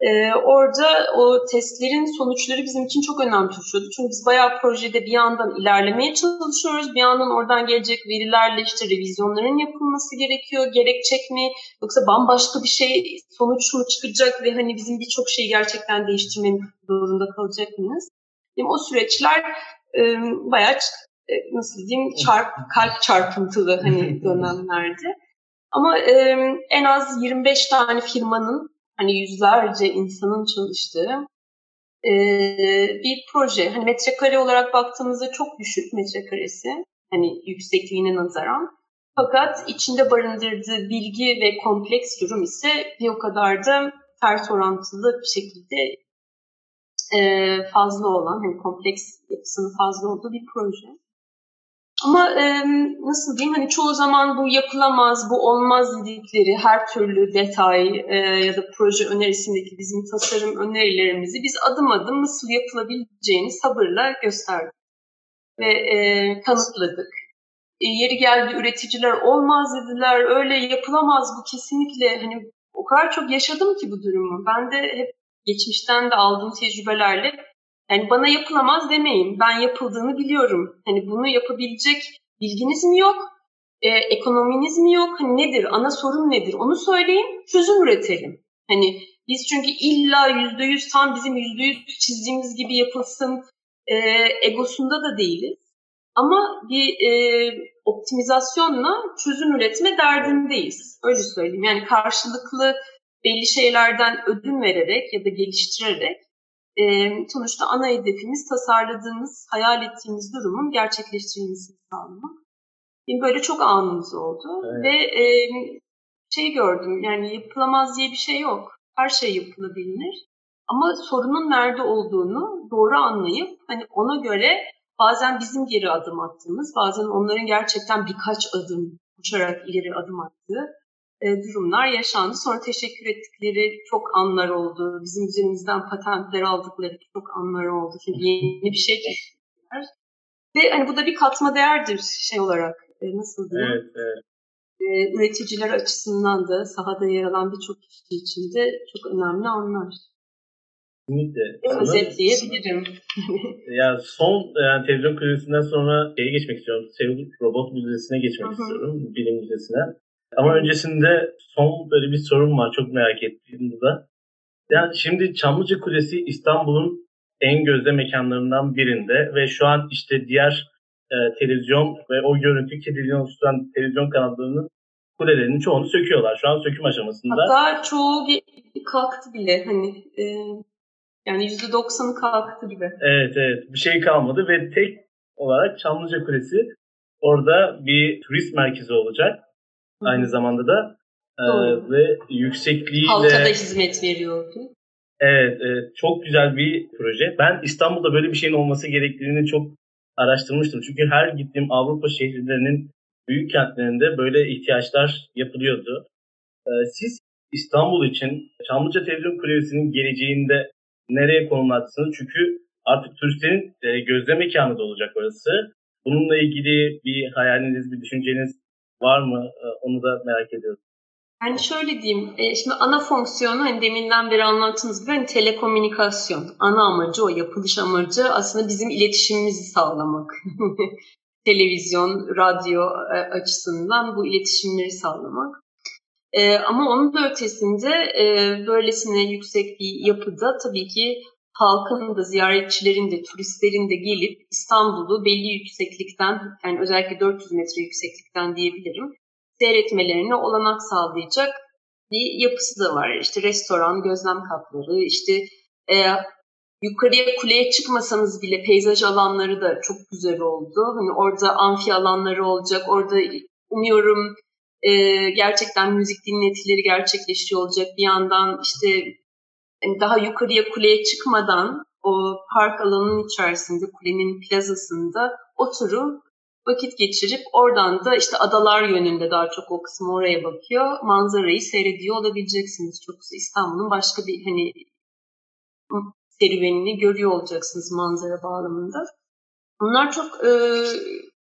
Ee, orada o testlerin sonuçları bizim için çok önemli taşıyordu. Çünkü biz bayağı projede bir yandan ilerlemeye çalışıyoruz. Bir yandan oradan gelecek verilerle işte revizyonların yapılması gerekiyor. Gerekecek mi? Yoksa bambaşka bir şey sonuç mu çıkacak ve hani bizim birçok şeyi gerçekten değiştirmenin zorunda kalacak mıyız? Yani o süreçler e, bayağı nasıl diyeyim çarp, kalp çarpıntılı hani dönemlerdi. Ama e, en az 25 tane firmanın hani yüzlerce insanın çalıştığı e, bir proje. Hani metrekare olarak baktığımızda çok düşük metrekaresi. Hani yüksekliğine nazaran. Fakat içinde barındırdığı bilgi ve kompleks durum ise bir o kadar da ters orantılı bir şekilde e, fazla olan, hani kompleks yapısının fazla olduğu bir proje. Ama e, nasıl diyeyim hani çoğu zaman bu yapılamaz, bu olmaz dedikleri her türlü detay e, ya da proje önerisindeki bizim tasarım önerilerimizi biz adım adım nasıl yapılabileceğini sabırla gösterdik ve e, kanıtladık. E, yeri geldi üreticiler olmaz dediler, öyle yapılamaz bu kesinlikle hani o kadar çok yaşadım ki bu durumu. Ben de hep geçmişten de aldığım tecrübelerle yani bana yapılamaz demeyin. Ben yapıldığını biliyorum. Hani bunu yapabilecek bilginiz mi yok? Ee, ekonominiz mi yok? Hani nedir? Ana sorun nedir? Onu söyleyin. Çözüm üretelim. Hani biz çünkü illa yüzde yüz tam bizim yüzde yüz çizdiğimiz gibi yapılsın e, egosunda da değiliz. Ama bir e, optimizasyonla çözüm üretme derdindeyiz. Öyle söyleyeyim. Yani karşılıklı belli şeylerden ödün vererek ya da geliştirerek e, sonuçta ana hedefimiz tasarladığımız, hayal ettiğimiz durumun gerçekleştirilmesini sağlamak. Benim böyle çok anımız oldu evet. ve e, şey gördüm yani yapılamaz diye bir şey yok. Her şey yapılabilir. Ama sorunun nerede olduğunu doğru anlayıp hani ona göre bazen bizim geri adım attığımız, bazen onların gerçekten birkaç adım uçarak ileri adım attığı durumlar yaşandı. Sonra teşekkür ettikleri çok anlar oldu. Bizim üzerimizden patentler aldıkları çok anlar oldu. Çünkü yeni bir şey keşfettiler. Ve hani bu da bir katma değerdir şey olarak. E, nasıl diyeyim? Evet, evet. E, üreticiler açısından da sahada yer alan birçok kişi için de çok önemli anlar. Kesinlikle. Özetleyebilirim. ya son yani televizyon krizisinden sonra şeye geçmek istiyorum. Seul Robot Müzesi'ne geçmek Hı-hı. istiyorum. Bilim Müzesi'ne. Ama öncesinde son böyle bir sorun var. Çok merak ettiğim burada. Yani şimdi Çamlıca Kulesi İstanbul'un en gözde mekanlarından birinde ve şu an işte diğer e, televizyon ve o görüntü kirliliğini oluşturan televizyon kanallarının kulelerinin çoğunu söküyorlar. Şu an söküm aşamasında. Hatta çoğu kalktı bile hani e, yani %90'ı kalktı gibi. Evet evet bir şey kalmadı ve tek olarak Çamlıca Kulesi orada bir turist merkezi olacak aynı zamanda da e, ve yüksekliğiyle... Halka da hizmet veriyordu. Evet, evet, çok güzel bir proje. Ben İstanbul'da böyle bir şeyin olması gerektiğini çok araştırmıştım. Çünkü her gittiğim Avrupa şehirlerinin büyük kentlerinde böyle ihtiyaçlar yapılıyordu. Ee, siz İstanbul için Çamlıca Televizyon Kulesi'nin geleceğinde nereye konumlarsınız? Çünkü artık turistlerin e, gözlem mekanı da olacak orası. Bununla ilgili bir hayaliniz, bir düşünceniz var mı? Ee, onu da merak ediyorum. Yani şöyle diyeyim, e, şimdi ana fonksiyonu hani deminden beri anlattığınız gibi hani telekomünikasyon. Ana amacı o, yapılış amacı aslında bizim iletişimimizi sağlamak. Televizyon, radyo e, açısından bu iletişimleri sağlamak. E, ama onun da ötesinde böylesine yüksek bir yapıda tabii ki halkın da, ziyaretçilerin de, turistlerin de gelip İstanbul'u belli yükseklikten, yani özellikle 400 metre yükseklikten diyebilirim, seyretmelerine olanak sağlayacak bir yapısı da var. İşte restoran, gözlem katları, işte e, yukarıya kuleye çıkmasanız bile peyzaj alanları da çok güzel oldu. Hani orada amfi alanları olacak. Orada umuyorum e, gerçekten müzik dinletileri gerçekleşiyor olacak. Bir yandan işte yani daha yukarıya kuleye çıkmadan o park alanının içerisinde kulenin plazasında oturup vakit geçirip oradan da işte adalar yönünde daha çok o kısmı oraya bakıyor. Manzarayı seyrediyor olabileceksiniz. Çok İstanbul'un başka bir hani serüvenini görüyor olacaksınız manzara bağlamında. Bunlar çok e,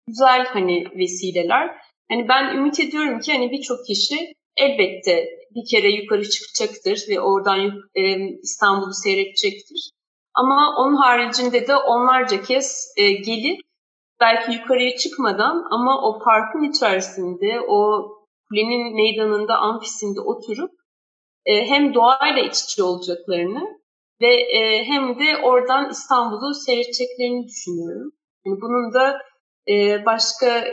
güzel hani vesileler. Hani ben ümit ediyorum ki hani birçok kişi elbette bir kere yukarı çıkacaktır ve oradan e, İstanbul'u seyredecektir. Ama onun haricinde de onlarca kez e, gelip belki yukarıya çıkmadan ama o parkın içerisinde, o kulenin meydanında, amfisinde oturup e, hem doğayla iç içe olacaklarını ve e, hem de oradan İstanbul'u seyredeceklerini düşünüyorum. Yani bunun da e, başka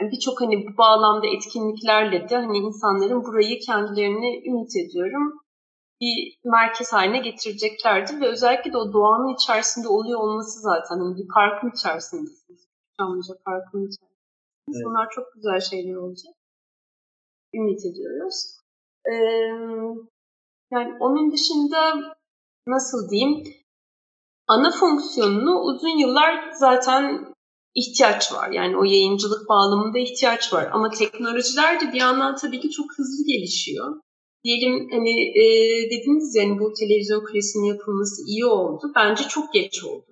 birçok hani bu bağlamda etkinliklerle de hani insanların burayı kendilerini ümit ediyorum bir merkez haline getireceklerdir ve özellikle de o doğanın içerisinde oluyor olması zaten hani bir parkın içerisindesiniz. Çamlıca Parkı'nın içerisinde. Evet. Bunlar çok güzel şeyler olacak. Ümit ediyoruz. Ee, yani onun dışında nasıl diyeyim ana fonksiyonunu uzun yıllar zaten ihtiyaç var. Yani o yayıncılık bağlamında ihtiyaç var. Ama teknolojiler de bir yandan tabii ki çok hızlı gelişiyor. Diyelim hani e, dediniz yani bu televizyon kulesinin yapılması iyi oldu. Bence çok geç oldu.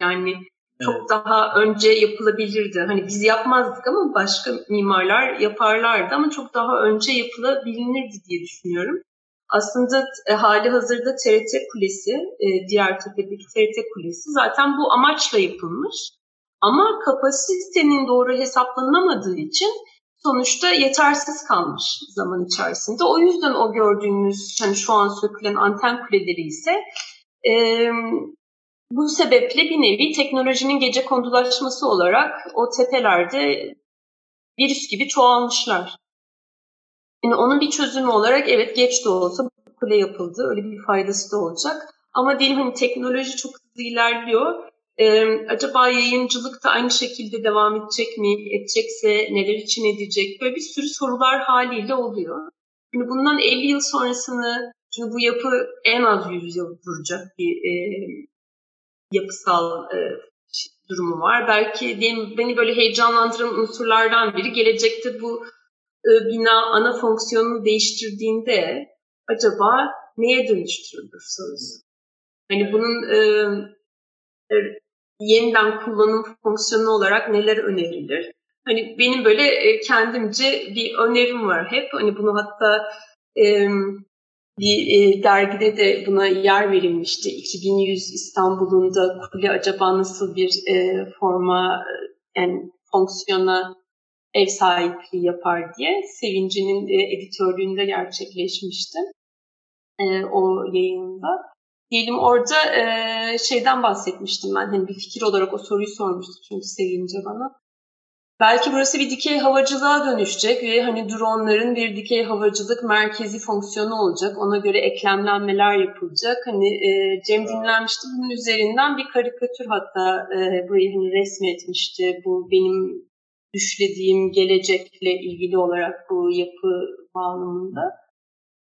Yani çok evet. daha önce yapılabilirdi. Hani biz yapmazdık ama başka mimarlar yaparlardı ama çok daha önce yapılabilirdi diye düşünüyorum. Aslında e, hali hazırda TRT Kulesi, e, diğer tepedeki TRT Kulesi zaten bu amaçla yapılmış. Ama kapasitenin doğru hesaplanamadığı için sonuçta yetersiz kalmış zaman içerisinde. O yüzden o gördüğünüz hani şu an sökülen anten kuleleri ise e, bu sebeple bir nevi teknolojinin gece kondulaşması olarak o tepelerde virüs gibi çoğalmışlar. Yani onun bir çözümü olarak evet geç de olsa kule yapıldı. Öyle bir faydası da olacak. Ama diyelim hani teknoloji çok hızlı ilerliyor. Ee, acaba yayıncılık da aynı şekilde devam edecek mi? Edecekse neler için edecek? Böyle bir sürü sorular haliyle oluyor. Şimdi bundan 50 yıl sonrasını, çünkü bu yapı en az 100 yıl duracak bir e, yapısal e, durumu var. Belki diyelim, beni böyle heyecanlandıran unsurlardan biri gelecekte bu e, bina ana fonksiyonunu değiştirdiğinde acaba neye dönüştürülür sorusu. Hani bunun e, yeniden kullanım fonksiyonu olarak neler önerilir? Hani benim böyle e, kendimce bir önerim var hep. Hani bunu hatta e, bir e, dergide de buna yer verilmişti. 2100 İstanbul'un da kule acaba nasıl bir e, forma yani fonksiyona ev sahipliği yapar diye Sevinci'nin e, editörlüğünde gerçekleşmişti e, o yayında. Diyelim orada e, şeyden bahsetmiştim ben. Hani bir fikir olarak o soruyu sormuştu çünkü Sevinci bana. Belki burası bir dikey havacılığa dönüşecek ve hani dronların bir dikey havacılık merkezi fonksiyonu olacak. Ona göre eklemlenmeler yapılacak. Hani e, Cem dinlenmişti bunun üzerinden bir karikatür hatta e, burayı hani resmetmişti. Bu benim düşlediğim gelecekle ilgili olarak bu yapı bağlamında.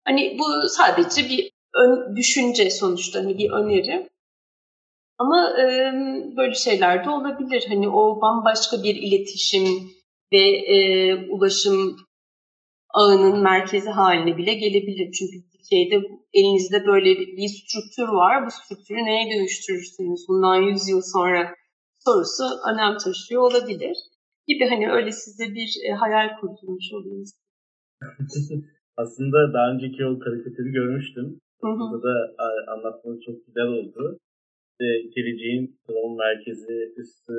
Hani bu sadece bir ön, düşünce sonuçta hani bir öneri. Ama e, böyle şeyler de olabilir. Hani o bambaşka bir iletişim ve e, ulaşım ağının merkezi haline bile gelebilir. Çünkü şeyde elinizde böyle bir strüktür var. Bu strüktürü neye dönüştürürsünüz bundan 100 yıl sonra sorusu önem taşıyor olabilir. Gibi hani öyle size bir e, hayal kurdurmuş oluyoruz. Aslında daha önceki o karikatürü görmüştüm. Burada da anlatmanız çok güzel oldu. İşte geleceğin drone merkezi üstü.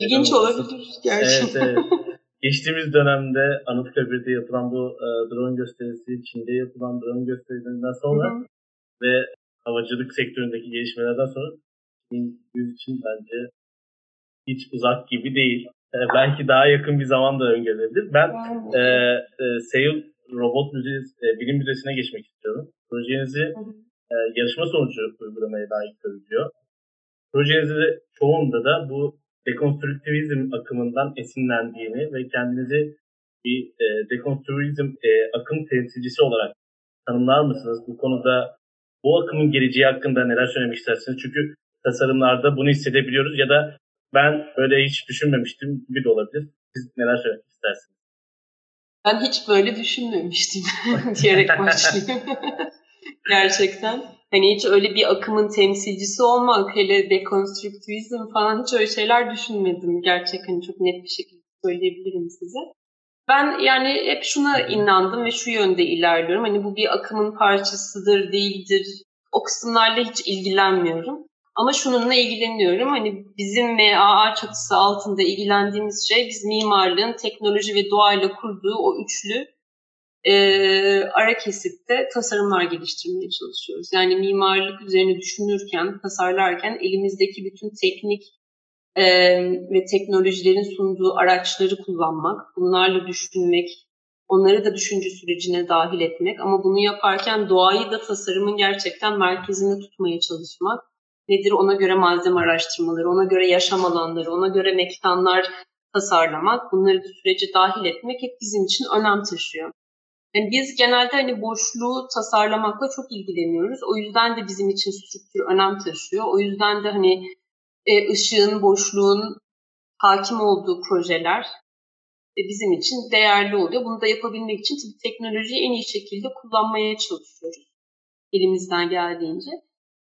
İlginç olabilir gerçekten. Evet, evet. Geçtiğimiz dönemde Anıtkabir'de yapılan bu e, drone gösterisi, Çin'de yapılan drone gösterilerinden sonra hı hı. ve havacılık sektöründeki gelişmelerden sonra 2000 için bence hiç uzak gibi değil. E, belki daha yakın bir zaman da öngörülebilir. Ben e, e, Seul Robot Müzesi, e, Bilim Müzesi'ne geçmek istiyorum. Projenizi e, yarışma sonucu uygulamaya layık görülüyor. Projenizde çoğunda da bu dekonstrüktivizm akımından esinlendiğini ve kendinizi bir e, dekonstrüktivizm e, akım temsilcisi olarak tanımlar mısınız? Bu konuda bu akımın geleceği hakkında neler söylemek istersiniz? Çünkü tasarımlarda bunu hissedebiliyoruz ya da ben böyle hiç düşünmemiştim gibi de olabilir. Siz neler söylemek istersiniz? Ben hiç böyle düşünmemiştim diyerek başlayayım. Gerçekten. Hani hiç öyle bir akımın temsilcisi olmak, hele dekonstrüktivizm falan hiç öyle şeyler düşünmedim. Gerçekten hani çok net bir şekilde söyleyebilirim size. Ben yani hep şuna inandım ve şu yönde ilerliyorum. Hani bu bir akımın parçasıdır, değildir. O kısımlarla hiç ilgilenmiyorum. Ama şununla ilgileniyorum. Hani bizim MAA çatısı altında ilgilendiğimiz şey biz mimarlığın teknoloji ve doğayla kurduğu o üçlü e, ara kesitte tasarımlar geliştirmeye çalışıyoruz. Yani mimarlık üzerine düşünürken, tasarlarken elimizdeki bütün teknik e, ve teknolojilerin sunduğu araçları kullanmak, bunlarla düşünmek, onları da düşünce sürecine dahil etmek ama bunu yaparken doğayı da tasarımın gerçekten merkezinde tutmaya çalışmak. Nedir ona göre malzeme araştırmaları, ona göre yaşam alanları, ona göre mekanlar tasarlamak, bunları da sürece dahil etmek hep bizim için önem taşıyor. Yani biz genelde hani boşluğu tasarlamakla çok ilgileniyoruz. O yüzden de bizim için strüktür önem taşıyor. O yüzden de hani e, ışığın, boşluğun hakim olduğu projeler e, bizim için değerli oluyor. Bunu da yapabilmek için tabii teknolojiyi en iyi şekilde kullanmaya çalışıyoruz elimizden geldiğince.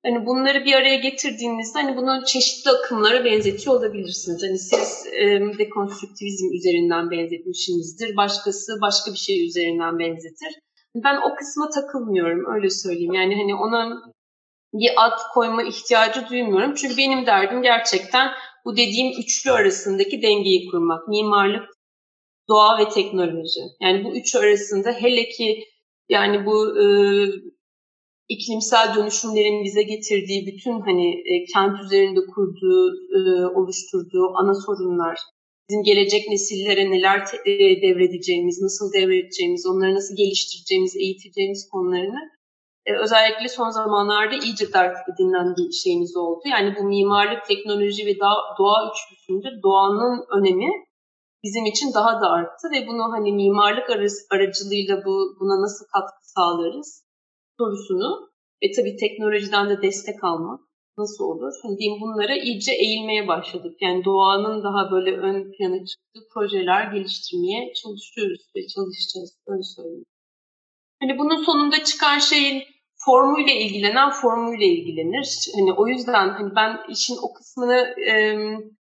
Hani bunları bir araya getirdiğinizde hani bunu çeşitli akımlara benzetiyor olabilirsiniz. Hani siz e, dekonstrüktivizm üzerinden benzetmişsinizdir. Başkası başka bir şey üzerinden benzetir. Ben o kısma takılmıyorum öyle söyleyeyim. Yani hani ona bir ad koyma ihtiyacı duymuyorum. Çünkü benim derdim gerçekten bu dediğim üçlü arasındaki dengeyi kurmak. Mimarlık, doğa ve teknoloji. Yani bu üç arasında hele ki yani bu e, iklimsel dönüşümlerin bize getirdiği bütün hani e, kent üzerinde kurduğu, e, oluşturduğu ana sorunlar, bizim gelecek nesillere neler te, e, devredeceğimiz, nasıl devredeceğimiz, onları nasıl geliştireceğimiz, eğiteceğimiz konularını e, özellikle son zamanlarda iyice dert edinilen bir şeyimiz oldu. Yani bu mimarlık, teknoloji ve doğa, doğa üçlüsünde doğanın önemi bizim için daha da arttı ve bunu hani mimarlık aracılığıyla bu buna nasıl katkı sağlarız? Sorusunu ve tabii teknolojiden de destek almak nasıl olur? Hani diyeyim bunlara iyice eğilmeye başladık. Yani doğanın daha böyle ön plana çıktığı projeler geliştirmeye çalışıyoruz ve çalışacağız. Öyle söyleyeyim. Hani bunun sonunda çıkan şeyin formuyla ilgilenen formuyla ilgilenir. Hani o yüzden hani ben işin o kısmını e,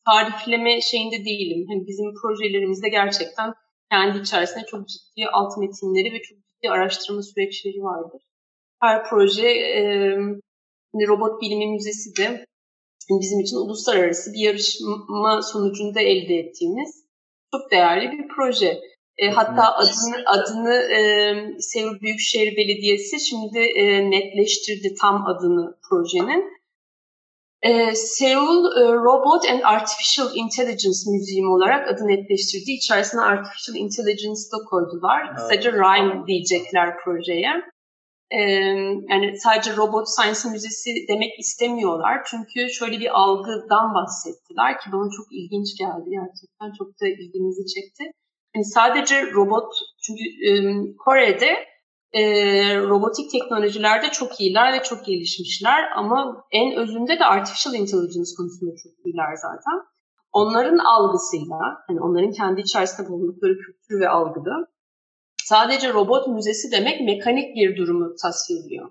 tarifleme şeyinde değilim. Hani bizim projelerimizde gerçekten kendi içerisinde çok ciddi alt metinleri ve çok ciddi araştırma süreçleri vardır her proje e, robot bilimi müzesi de bizim için uluslararası bir yarışma sonucunda elde ettiğimiz çok değerli bir proje. E, hatta adını adını e, Seul Büyükşehir Belediyesi şimdi e, netleştirdi tam adını projenin. E, Seul e, Robot and Artificial Intelligence Museum olarak adı netleştirdi. İçerisine Artificial Intelligence da koydular. Kısaca RIME diyecekler projeye yani sadece robot science müzesi demek istemiyorlar. Çünkü şöyle bir algıdan bahsettiler ki bana çok ilginç geldi gerçekten. Çok da ilgimizi çekti. Yani sadece robot, çünkü Kore'de e, robotik teknolojilerde çok iyiler ve çok gelişmişler ama en özünde de artificial intelligence konusunda çok iyiler zaten. onların algısıyla, hani onların kendi içerisinde bulundukları kültür ve algıda sadece robot müzesi demek mekanik bir durumu tasvirliyor.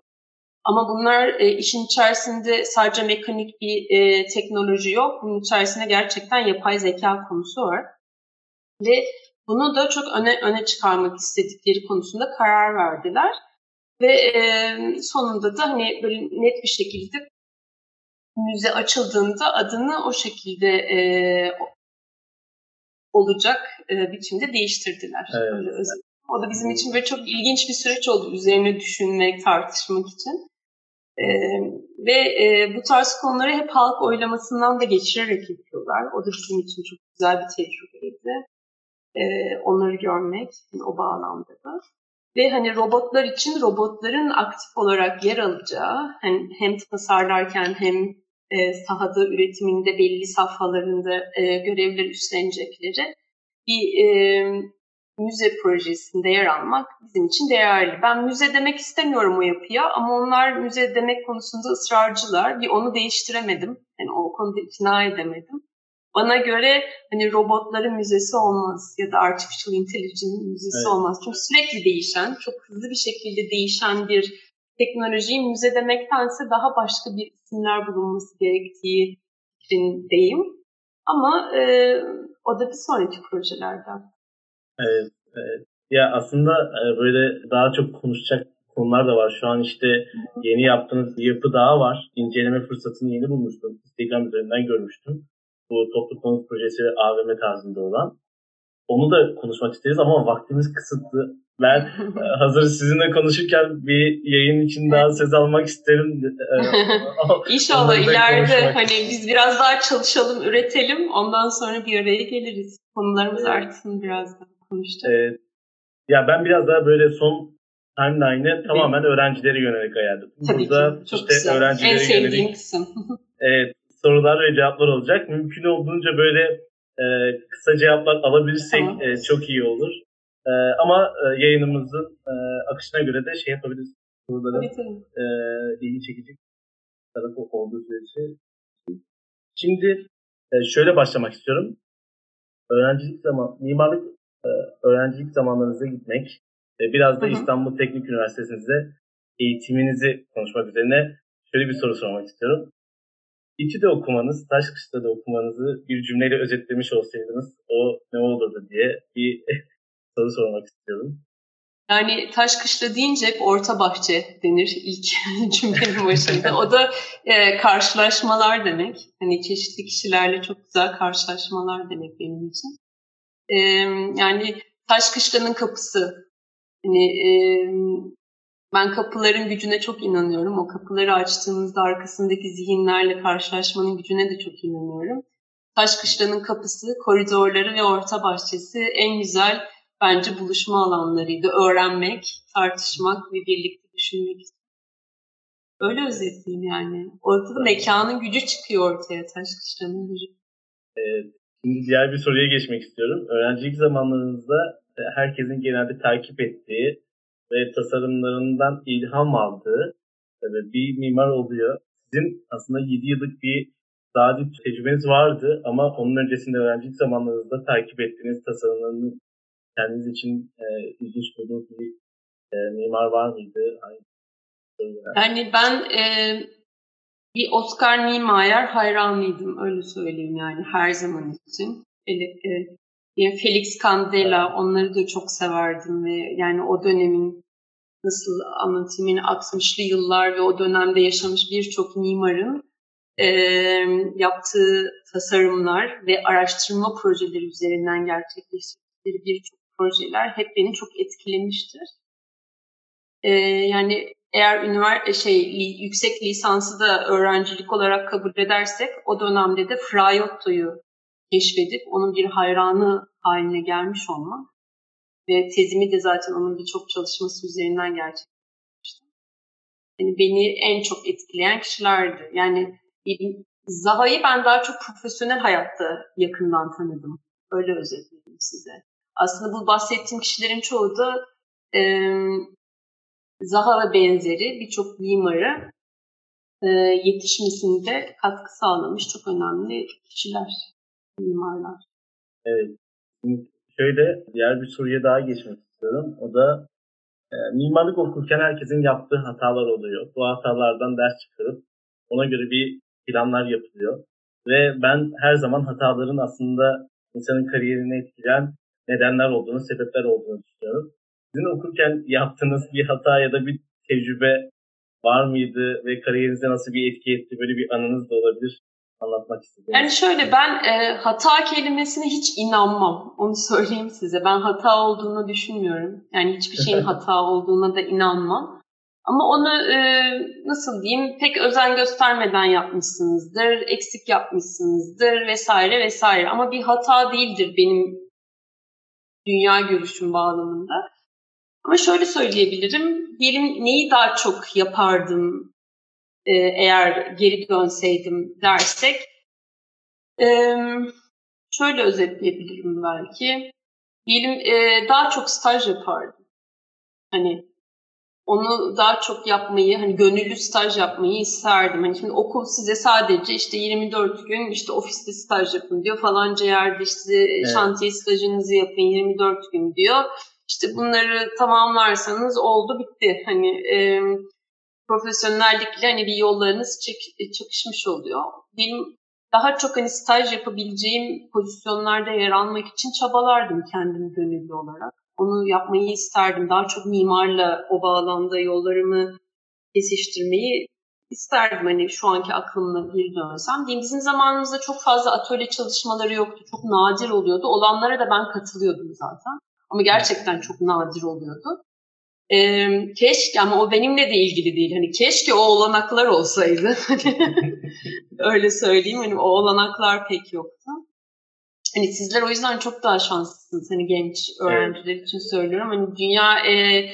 Ama bunlar e, işin içerisinde sadece mekanik bir e, teknoloji yok. Bunun içerisinde gerçekten yapay zeka konusu var. Ve bunu da çok öne öne çıkarmak istedikleri konusunda karar verdiler. Ve e, sonunda da hani böyle net bir şekilde müze açıldığında adını o şekilde e, olacak e, biçimde değiştirdiler. Evet. Öyle o da bizim için böyle çok ilginç bir süreç oldu üzerine düşünmek, tartışmak için. Ee, ve e, bu tarz konuları hep halk oylamasından da geçirerek yapıyorlar. O da bizim için çok güzel bir tecrübeydi. Ee, onları görmek o bağlamda da. Ve hani robotlar için robotların aktif olarak yer alacağı, hani hem tasarlarken hem e, sahada üretiminde belli safhalarında e, görevler üstlenecekleri bir e, müze projesinde yer almak bizim için değerli. Ben müze demek istemiyorum o yapıya ama onlar müze demek konusunda ısrarcılar. Bir onu değiştiremedim. Yani o konuda ikna edemedim. Bana göre hani robotların müzesi olmaz ya da artificial intelligence müzesi evet. olmaz. Çünkü sürekli değişen, çok hızlı bir şekilde değişen bir teknolojiyi müze demektense daha başka bir isimler bulunması gerektiği fikrindeyim. Ama e, o da bir sonraki projelerden. Evet, evet. Ya aslında e, böyle daha çok konuşacak konular da var. Şu an işte yeni yaptığınız bir yapı daha var. İnceleme fırsatını yeni bulmuştum. Instagram üzerinden görmüştüm. Bu toplu konut projesi AVM tarzında olan. Onu da konuşmak isteriz ama vaktimiz kısıtlı. Ben e, hazır sizinle konuşurken bir yayın için daha söz almak isterim. E, İnşallah ileride hani biz biraz daha çalışalım, üretelim. Ondan sonra bir araya geliriz. Konularımız artsın biraz daha konuştuk. Ee, ya ben biraz daha böyle son timeline'ı tamamen öğrencilere yönelik ayarladım. Tabii Burada ki. Çok işte güzel. öğrencilere en sevdiğim yönelik, kısım. evet, sorular ve cevaplar olacak. Mümkün olduğunca böyle e, kısa cevaplar alabilirsek tamam. e, çok iyi olur. E, ama e, yayınımızın e, akışına göre de şey yapabiliriz. Soruların e, ilgi çekecek tarafı olduğu sürece. Şimdi e, şöyle başlamak istiyorum. Öğrencilik zaman, mimarlık öğrencilik zamanlarınıza gitmek, biraz da İstanbul Teknik Üniversitesi'nde eğitiminizi konuşmak üzerine şöyle bir soru sormak istiyorum. İTÜ'de okumanız, Taşkışla'da okumanızı bir cümleyle özetlemiş olsaydınız o ne olurdu diye bir soru sormak istiyorum. Yani Taşkışla deyince hep orta bahçe denir ilk cümlenin başında. O da e, karşılaşmalar demek. Hani çeşitli kişilerle çok güzel karşılaşmalar demek benim için e, yani taş kışlanın kapısı. Hani e, ben kapıların gücüne çok inanıyorum. O kapıları açtığımızda arkasındaki zihinlerle karşılaşmanın gücüne de çok inanıyorum. Taş kışlanın kapısı, koridorları ve orta bahçesi en güzel bence buluşma alanlarıydı. Öğrenmek, tartışmak ve birlikte düşünmek. Öyle özetleyeyim yani. Ortada mekanın gücü çıkıyor ortaya, taş kışlanın gücü. Evet. Şimdi diğer bir soruya geçmek istiyorum. Öğrencilik zamanlarınızda e, herkesin genelde takip ettiği ve tasarımlarından ilham aldığı e, bir mimar oluyor. Sizin aslında 7 yıllık bir daha tecrübeniz vardı ama onun öncesinde öğrencilik zamanlarınızda takip ettiğiniz tasarımlarını kendiniz için e, ilginç bulduğunuz bir e, mimar var mıydı? Yani ben e, bir Oscar Niemeyer hayranıydım öyle söyleyeyim yani her zaman için. E, Felix Candela onları da çok severdim ve yani o dönemin nasıl anlatayım yani 60'lı yıllar ve o dönemde yaşamış birçok mimarın e, yaptığı tasarımlar ve araştırma projeleri üzerinden gerçekleştirdikleri birçok projeler hep beni çok etkilemiştir. E, yani eğer üniversite şey yüksek lisansı da öğrencilik olarak kabul edersek o dönemde de Fraiotto'yu keşfedip onun bir hayranı haline gelmiş olmak ve tezimi de zaten onun birçok çalışması üzerinden gerçekleştirmiştim. Yani beni en çok etkileyen kişilerdi. Yani Zaha'yı ben daha çok profesyonel hayatta yakından tanıdım. Öyle özetleyeyim size. Aslında bu bahsettiğim kişilerin çoğu da e, Zaha ve benzeri birçok mimarı e, yetişmesinde katkı sağlamış çok önemli kişiler. mimarlar. Evet. Şöyle diğer bir soruya daha geçmek istiyorum. O da e, mimarlık okurken herkesin yaptığı hatalar oluyor. Bu hatalardan ders çıkarıp ona göre bir planlar yapılıyor. Ve ben her zaman hataların aslında insanın kariyerini etkileyen nedenler olduğunu, sebepler olduğunu düşünüyorum. Sizin okurken yaptığınız bir hata ya da bir tecrübe var mıydı ve kariyerinize nasıl bir etki etti? Böyle bir anınız da olabilir anlatmak istedim. Yani şöyle ben e, hata kelimesine hiç inanmam. Onu söyleyeyim size. Ben hata olduğunu düşünmüyorum. Yani hiçbir şeyin hata olduğuna da inanmam. Ama onu e, nasıl diyeyim pek özen göstermeden yapmışsınızdır, eksik yapmışsınızdır vesaire vesaire. Ama bir hata değildir benim dünya görüşüm bağlamında. Ama şöyle söyleyebilirim, diyelim neyi daha çok yapardım e, eğer geri dönseydim dersek. E, şöyle özetleyebilirim belki. Diyelim e, daha çok staj yapardım. Hani onu daha çok yapmayı, hani gönüllü staj yapmayı isterdim. Hani şimdi okul size sadece işte 24 gün işte ofiste staj yapın diyor. Falanca yerde işte evet. şantiye stajınızı yapın 24 gün diyor. İşte bunları tamamlarsanız oldu bitti. Hani e, profesyonellikle hani bir yollarınız çek, çakışmış oluyor. Benim daha çok hani staj yapabileceğim pozisyonlarda yer almak için çabalardım kendim gönüllü olarak. Onu yapmayı isterdim. Daha çok mimarla o bağlamda yollarımı kesiştirmeyi isterdim. Hani şu anki aklımla bir dönsem. Diyeyim, bizim zamanımızda çok fazla atölye çalışmaları yoktu. Çok nadir oluyordu. Olanlara da ben katılıyordum zaten. Ama gerçekten çok nadir oluyordu. Ee, keşke ama o benimle de ilgili değil. Hani keşke o olanaklar olsaydı. Öyle söyleyeyim. Hani o olanaklar pek yoktu. Hani sizler o yüzden çok daha şanslısınız. Hani genç öğrenciler evet. için söylüyorum. Hani dünya e,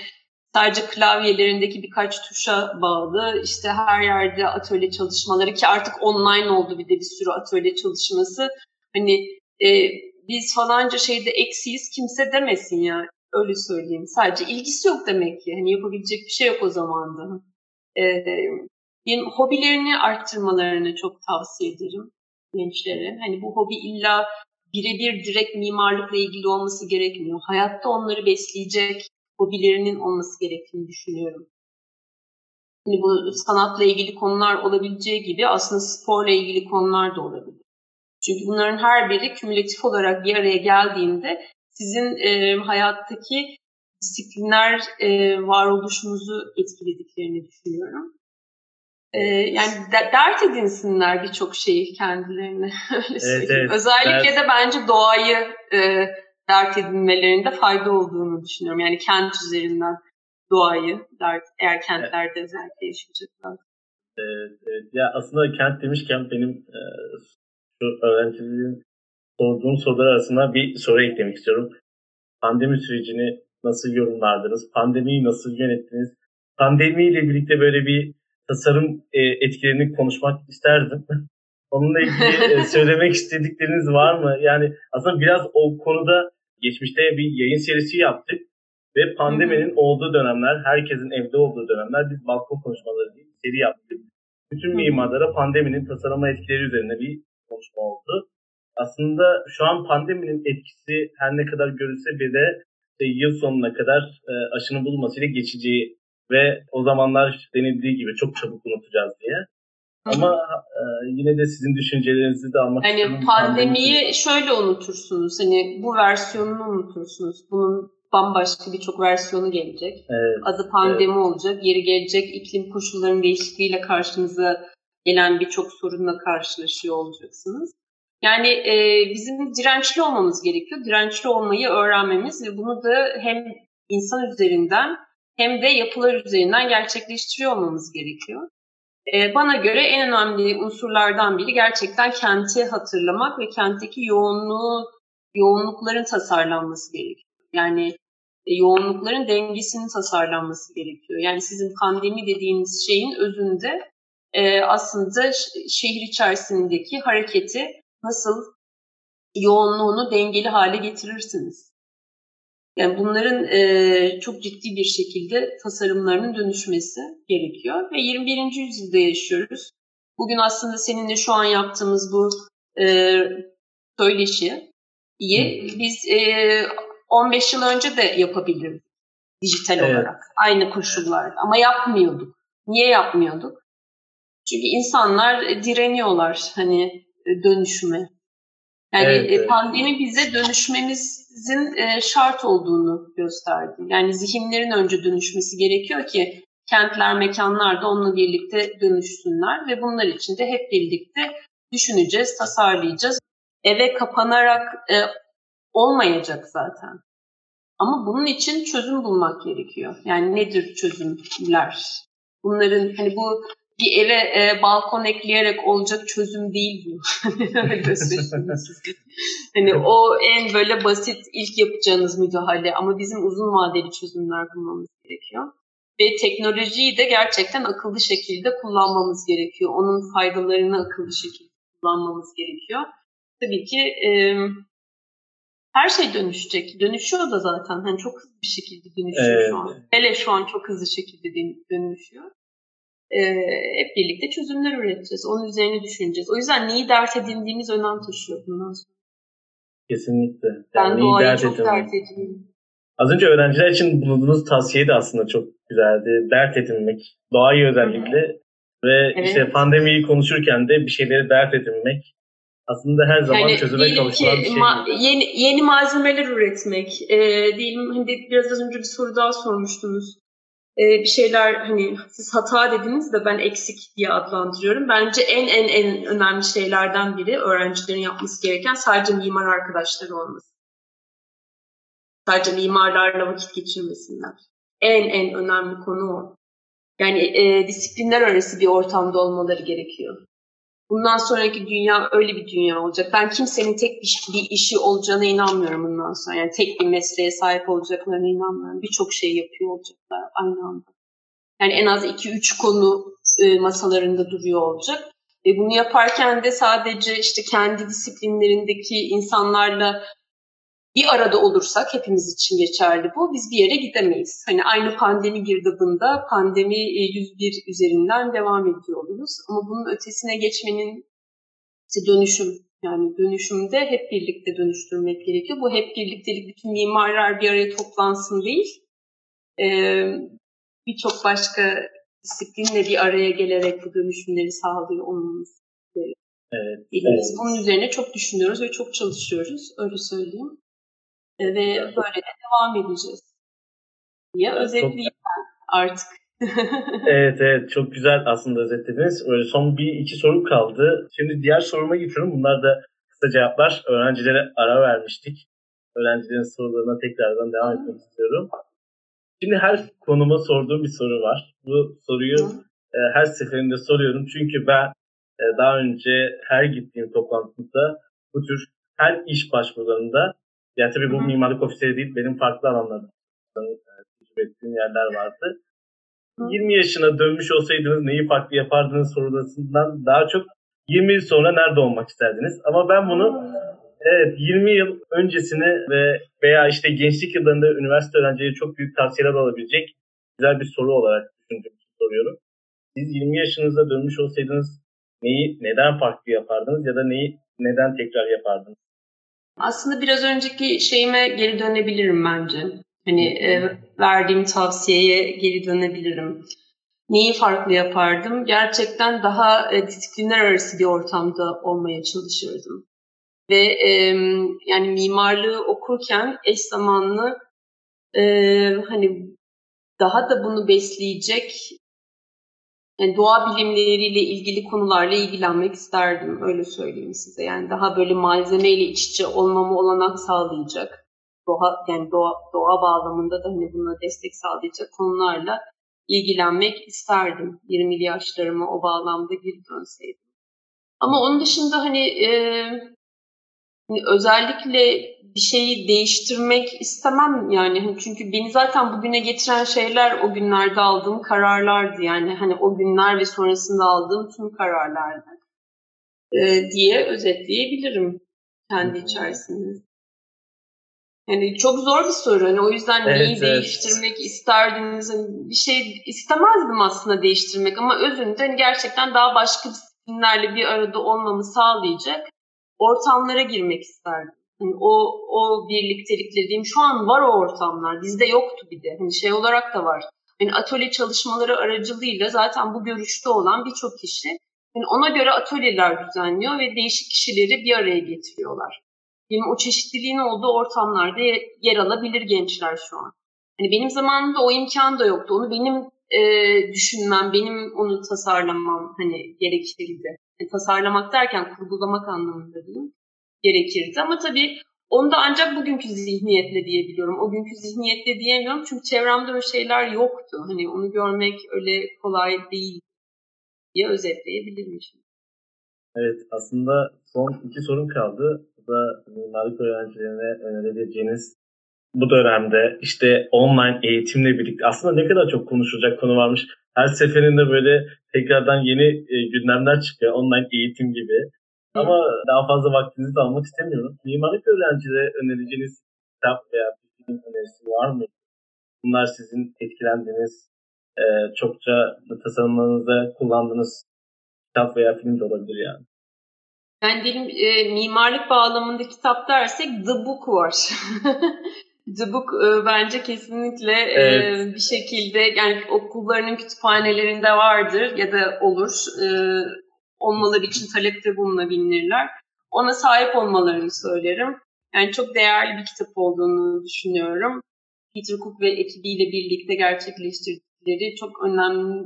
sadece klavyelerindeki birkaç tuşa bağlı. İşte her yerde atölye çalışmaları ki artık online oldu bir de bir sürü atölye çalışması. Hani e, biz falanca şeyde eksiyiz kimse demesin ya. Öyle söyleyeyim. Sadece ilgisi yok demek ki. Hani yapabilecek bir şey yok o zaman da. Ee, benim hobilerini arttırmalarını çok tavsiye ederim gençlere. Hani bu hobi illa birebir direkt mimarlıkla ilgili olması gerekmiyor. Hayatta onları besleyecek hobilerinin olması gerektiğini düşünüyorum. Hani bu sanatla ilgili konular olabileceği gibi aslında sporla ilgili konular da olabilir. Çünkü bunların her biri kümülatif olarak bir araya geldiğinde sizin e, hayattaki disiplinler e, varoluşunuzu etkilediklerini düşünüyorum. E, yani de, dert edinsinler birçok şeyi kendilerine. Öyle evet, evet, Özellikle dert. de bence doğayı e, dert edinmelerinde fayda olduğunu düşünüyorum. Yani kent üzerinden doğayı dert, eğer kentlerde evet. özellikle yaşayacaklar. Evet, evet. Ya aslında kent demişken benim e, şu öğrenciliğin sorduğum sorular arasında bir soru eklemek istiyorum. Pandemi sürecini nasıl yorumlardınız? Pandemiyi nasıl yönettiniz? Pandemiyle birlikte böyle bir tasarım e, etkilerini konuşmak isterdim. Onunla ilgili e, söylemek istedikleriniz var mı? Yani aslında biraz o konuda geçmişte bir yayın serisi yaptık ve pandeminin olduğu dönemler, herkesin evde olduğu dönemler biz balkon konuşmaları diye bir seri yaptık. Bütün mimarlara pandeminin tasarıma etkileri üzerine bir konuşma oldu aslında şu an pandeminin etkisi her ne kadar görülse bile işte yıl sonuna kadar e, aşının bulunmasıyla geçeceği ve o zamanlar denildiği gibi çok çabuk unutacağız diye. Ama e, yine de sizin düşüncelerinizi de almak hani istiyorum. Pandemiyi pandemi... şöyle unutursunuz. Hani bu versiyonunu unutursunuz. Bunun bambaşka birçok versiyonu gelecek. Evet, Adı pandemi evet. olacak. Yeri gelecek iklim koşullarının değişikliğiyle karşınıza gelen birçok sorunla karşılaşıyor olacaksınız. Yani e, bizim dirençli olmamız gerekiyor. Dirençli olmayı öğrenmemiz ve bunu da hem insan üzerinden hem de yapılar üzerinden gerçekleştiriyor olmamız gerekiyor. E, bana göre en önemli unsurlardan biri gerçekten kenti hatırlamak ve kentteki yoğunluğu, yoğunlukların tasarlanması gerekiyor. Yani e, yoğunlukların dengesinin tasarlanması gerekiyor. Yani sizin pandemi dediğiniz şeyin özünde e, aslında şehir içerisindeki hareketi nasıl yoğunluğunu dengeli hale getirirsiniz? Yani bunların e, çok ciddi bir şekilde tasarımlarının dönüşmesi gerekiyor ve 21. yüzyılda yaşıyoruz. Bugün aslında seninle şu an yaptığımız bu e, söyleşi iyi. Biz e, 15 yıl önce de yapabilirdik dijital evet. olarak. Aynı koşullarda ama yapmıyorduk. Niye yapmıyorduk? Çünkü insanlar direniyorlar hani e, dönüşüme. Yani evet, evet. pandemi bize dönüşmemizin e, şart olduğunu gösterdi. Yani zihinlerin önce dönüşmesi gerekiyor ki kentler, mekanlar da onunla birlikte dönüşsünler ve bunlar için de hep birlikte düşüneceğiz, tasarlayacağız. Eve kapanarak e, olmayacak zaten. Ama bunun için çözüm bulmak gerekiyor. Yani nedir çözümler? Bunların hani bu bir eve e, balkon ekleyerek olacak çözüm değil bu. hani o en böyle basit ilk yapacağınız müdahale ama bizim uzun vadeli çözümler bulmamız gerekiyor. Ve teknolojiyi de gerçekten akıllı şekilde kullanmamız gerekiyor. Onun faydalarını akıllı şekilde kullanmamız gerekiyor. Tabii ki e, her şey dönüşecek. Dönüşüyor da zaten. Hani çok hızlı bir şekilde dönüşüyor evet. şu an. Hele şu an çok hızlı şekilde dönüşüyor. Ee, hep birlikte çözümler üreteceğiz. Onun üzerine düşüneceğiz. O yüzden neyi dert edindiğimiz önem taşıyor bundan sonra. Kesinlikle. Yani ben doğayı dert çok edindim. dert edindim. Az önce öğrenciler için bulunduğunuz tavsiye de aslında çok güzeldi. Dert edinmek, doğayı özellikle Hı-hı. ve evet. işte pandemiyi konuşurken de bir şeyleri dert edinmek aslında her zaman yani çözüme kavuşulan bir şey. Ma- yeni, yeni malzemeler üretmek. E, diyelim hani biraz az önce bir soru daha sormuştunuz. E, bir şeyler hani siz hata dediniz de ben eksik diye adlandırıyorum. Bence en en en önemli şeylerden biri öğrencilerin yapması gereken sadece mimar arkadaşları olması. Sadece mimarlarla vakit geçirmesinler. En en önemli konu o. Yani e, disiplinler arası bir ortamda olmaları gerekiyor. Bundan sonraki dünya öyle bir dünya olacak. Ben kimsenin tek bir, bir işi olacağına inanmıyorum bundan sonra. Yani tek bir mesleğe sahip olacaklarına inanmıyorum. Birçok şey yapıyor olacaklar aynı anda. Yani en az 2-3 konu e, masalarında duruyor olacak. Ve bunu yaparken de sadece işte kendi disiplinlerindeki insanlarla bir arada olursak hepimiz için geçerli bu. Biz bir yere gidemeyiz. Hani aynı pandemi girdabında pandemi 101 e, üzerinden devam ediyor oluruz. Ama bunun ötesine geçmenin işte dönüşüm yani dönüşümde hep birlikte dönüştürmek gerekiyor. Bu hep birliktelik bütün mimarlar bir araya toplansın değil. Ee, Birçok başka disiplinle bir araya gelerek bu dönüşümleri sağlıyor olmamız gerekiyor. Evet, Biz evet. bunun üzerine çok düşünüyoruz ve çok çalışıyoruz. Öyle söyleyeyim. E, ve böyle de devam edeceğiz diye özetleyeyim ben artık. evet evet çok güzel aslında özetlediniz. Öyle son bir iki soru kaldı. Şimdi diğer soruma geçiyorum. Bunlar da kısa cevaplar. Öğrencilere ara vermiştik. Öğrencilerin sorularına tekrardan devam etmek istiyorum. Şimdi her konuma sorduğum bir soru var. Bu soruyu e, her seferinde soruyorum. Çünkü ben e, daha önce her gittiğim toplantıda bu tür her iş başvurularında yani tabii bu mimarlık ofisleri değil, benim farklı alanlarda tecrübe ettiğim yerler vardı. Hı. 20 yaşına dönmüş olsaydınız neyi farklı yapardınız sorularından daha çok 20 yıl sonra nerede olmak isterdiniz? Ama ben bunu evet 20 yıl öncesini ve veya işte gençlik yıllarında üniversite öğrencileri çok büyük tavsiyeler alabilecek güzel bir soru olarak düşündüğüm soruyorum. Siz 20 yaşınıza dönmüş olsaydınız neyi neden farklı yapardınız ya da neyi neden tekrar yapardınız? Aslında biraz önceki şeyime geri dönebilirim bence. Hani e, verdiğim tavsiyeye geri dönebilirim. Neyi farklı yapardım? Gerçekten daha e, disiplinler arası bir ortamda olmaya çalışırdım. Ve e, yani mimarlığı okurken eş zamanlı e, hani daha da bunu besleyecek yani doğa bilimleriyle ilgili konularla ilgilenmek isterdim. Öyle söyleyeyim size. Yani daha böyle malzemeyle iç içe olmamı olanak sağlayacak. Doğa, yani doğa, doğa bağlamında da hani buna destek sağlayacak konularla ilgilenmek isterdim. 20'li yaşlarıma o bağlamda geri dönseydim. Ama onun dışında hani e, özellikle bir şeyi değiştirmek istemem yani hani çünkü beni zaten bugüne getiren şeyler o günlerde aldığım kararlardı yani hani o günler ve sonrasında aldığım tüm kararlardı ee, diye özetleyebilirim kendi içerisinde. Yani çok zor bir soru. Hani o yüzden evet, neyi evet. değiştirmek isterdiniz? Hani bir şey istemezdim aslında değiştirmek ama özünde hani gerçekten daha başka disiplinlerle bir arada olmamı sağlayacak ortamlara girmek isterdim. Yani o, o birliktelikleri diyeyim. Şu an var o ortamlar. Bizde yoktu bir de. Hani şey olarak da var. Yani atölye çalışmaları aracılığıyla zaten bu görüşte olan birçok kişi yani ona göre atölyeler düzenliyor ve değişik kişileri bir araya getiriyorlar. Yani o çeşitliliğin olduğu ortamlarda yer alabilir gençler şu an. Hani benim zamanımda o imkan da yoktu. Onu benim e, düşünmem, benim onu tasarlamam hani gerekirdi. Yani tasarlamak derken kurgulamak anlamında değil gerekirdi. Ama tabii onu da ancak bugünkü zihniyetle diyebiliyorum. O günkü zihniyetle diyemiyorum çünkü çevremde öyle şeyler yoktu. Hani onu görmek öyle kolay değil diye özetleyebilirim şimdi. Evet aslında son iki sorun kaldı. Bu da mimarlık öğrencilerine önerebileceğiniz bu dönemde işte online eğitimle birlikte aslında ne kadar çok konuşulacak konu varmış. Her seferinde böyle tekrardan yeni e, gündemler çıkıyor. Online eğitim gibi. Ama daha fazla vaktinizi de almak istemiyorum. Mimarlık öğrencilere önereceğiniz kitap veya bir film önerisi var mı? Bunlar sizin etkilendiğiniz, e, çokça tasarımlarınızda kullandığınız kitap veya film de olabilir yani. Yani benim e, mimarlık bağlamında kitap dersek The Book var. The Book e, bence kesinlikle e, evet. e, bir şekilde yani okullarının kütüphanelerinde vardır ya da olur. E, olmaları için talepte bulunabilirler. Ona sahip olmalarını söylerim. Yani çok değerli bir kitap olduğunu düşünüyorum. Peter Cook ve ekibiyle birlikte gerçekleştirdikleri çok önemli.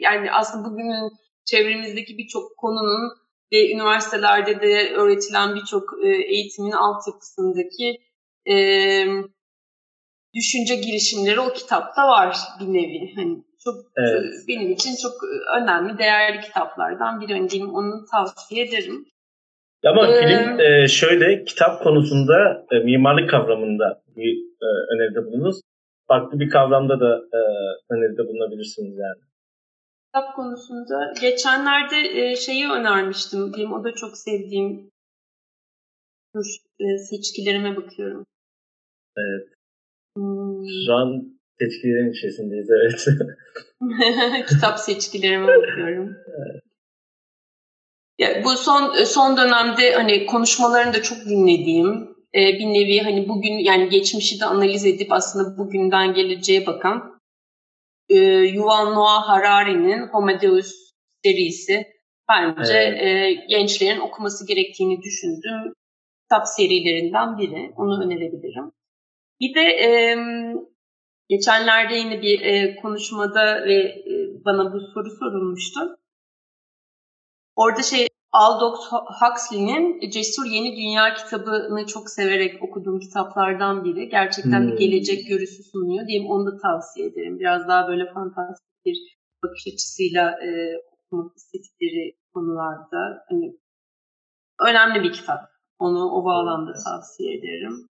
Yani aslında bugünün çevremizdeki birçok konunun ve üniversitelerde de öğretilen birçok e, eğitimin altyapısındaki e, düşünce girişimleri o kitapta var bir nevi. Hani çok evet. benim için çok önemli, değerli kitaplardan biri. Önceyim onu tavsiye ederim. Ama ee, film e, şöyle kitap konusunda e, mimarlık kavramında bir e, öneride bulunuz. Farklı bir kavramda da e, öneride bulunabilirsiniz yani. Kitap konusunda geçenlerde e, şeyi önermiştim. Benim o da çok sevdiğim Dur, e, seçkilerime bakıyorum. Evet. Hmm. Şu an seçkilerin içerisindeyiz evet. Kitap seçkilerime bakıyorum. Evet. Ya, bu son son dönemde hani konuşmalarını da çok dinlediğim e, bir nevi hani bugün yani geçmişi de analiz edip aslında bugünden geleceğe bakan e, Yuval Noah Harari'nin Homo Deus serisi bence evet. e, gençlerin okuması gerektiğini düşündüğüm kitap serilerinden biri. Onu önerebilirim. Bir de e, geçenlerde yine bir e, konuşmada ve e, bana bu soru sorulmuştu. Orada şey Aldous Huxley'nin Cesur Yeni Dünya kitabını çok severek okuduğum kitaplardan biri. Gerçekten hmm. bir gelecek görüsü sunuyor. Diyeyim onu da tavsiye ederim. Biraz daha böyle fantastik bir bakış açısıyla e, okumak istedikleri konularda. Hani, önemli bir kitap. Onu o bağlamda tavsiye ederim.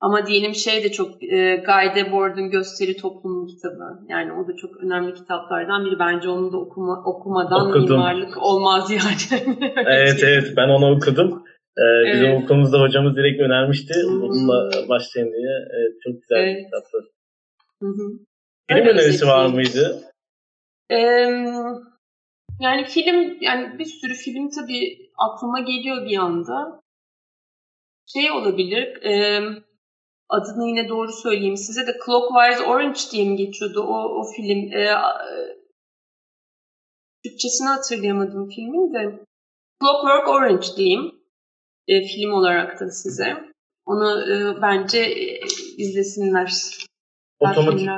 Ama diyelim şey de çok e, Guy Debord'un Gösteri Toplumu kitabı. Yani o da çok önemli kitaplardan biri. Bence onu da okuma, okumadan Okudum. mimarlık olmaz yani. evet evet ben onu okudum. Ee, evet. Bizim okulumuzda hocamız direkt önermişti. Hmm. Bununla başlayın diye. Evet, çok güzel evet. kitaptı. Film önerisi var mıydı? Ee, yani film, yani bir sürü film tabii aklıma geliyor bir anda. Şey olabilir, e, adını yine doğru söyleyeyim size de Clockwise Orange diye mi geçiyordu o, o film. E, Türkçesini hatırlayamadım filmin de. Clockwork Orange diyeyim e, film olarak da size. Onu e, bence e, izlesinler. Otomatik,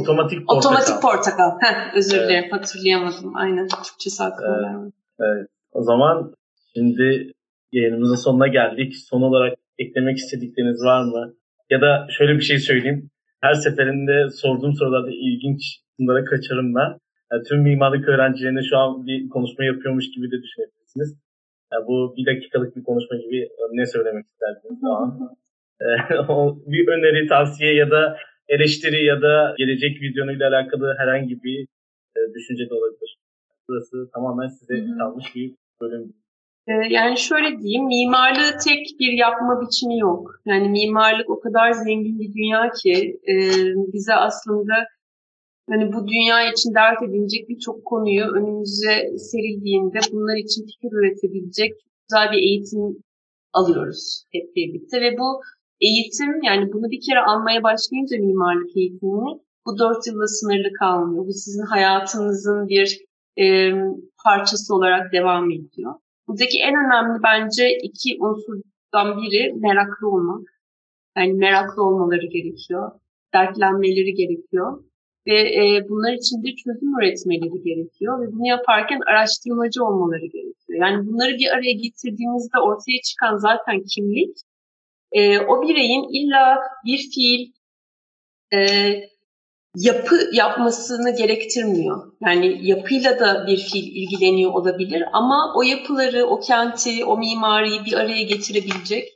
otomatik portakal. Otomatik portakal. Heh, özür evet. dilerim hatırlayamadım. Aynen Türkçesi aklıma evet. evet. O zaman şimdi yayınımızın sonuna geldik. Son olarak eklemek istedikleriniz var mı? Ya da şöyle bir şey söyleyeyim. Her seferinde sorduğum sorularda ilginç bunlara kaçarım ben. Yani tüm mimarlık öğrencilerine şu an bir konuşma yapıyormuş gibi de düşünebilirsiniz. Yani bu bir dakikalık bir konuşma gibi ne söylemek isterdiniz şu an? bir öneri, tavsiye ya da eleştiri ya da gelecek vizyonuyla alakalı herhangi bir e, düşünce de olabilir. Burası tamamen size kalmış bir bölüm. Ee, yani şöyle diyeyim, mimarlığı tek bir yapma biçimi yok. Yani mimarlık o kadar zengin bir dünya ki e, bize aslında hani bu dünya için dert edilecek birçok konuyu önümüze serildiğinde bunlar için fikir üretebilecek güzel bir eğitim alıyoruz hep birlikte ve bu eğitim yani bunu bir kere almaya başlayınca mimarlık eğitimini bu dört yılda sınırlı kalmıyor. Bu sizin hayatınızın bir e, parçası olarak devam ediyor. Buradaki en önemli bence iki unsurdan biri meraklı olmak. Yani meraklı olmaları gerekiyor. Dertlenmeleri gerekiyor. Ve e, bunlar için de çözüm üretmeleri gerekiyor. Ve bunu yaparken araştırmacı olmaları gerekiyor. Yani bunları bir araya getirdiğinizde ortaya çıkan zaten kimlik e, o bireyin illa bir fiil e, yapı yapmasını gerektirmiyor. Yani yapıyla da bir fiil ilgileniyor olabilir ama o yapıları, o kenti, o mimariyi bir araya getirebilecek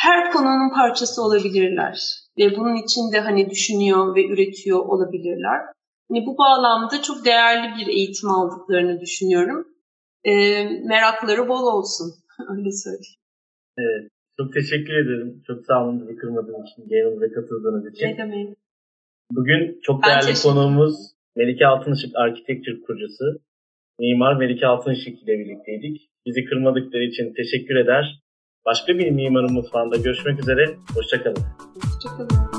her konunun parçası olabilirler. Ve bunun için de hani düşünüyor ve üretiyor olabilirler. Yani bu bağlamda çok değerli bir eğitim aldıklarını düşünüyorum. E, merakları bol olsun. Öyle söyleyeyim. Evet. Çok teşekkür ederim. Çok sağ olun bizi kırmadığınız için, yayınımıza katıldığınız için. Ne demek? Bugün çok değerli konuğumuz Melike Altınışık Architecture kurucusu. Mimar Melike Altınışık ile birlikteydik. Bizi kırmadıkları için teşekkür eder. Başka bir mimarın mutfağında görüşmek üzere. Hoşçakalın. Hoşçakalın.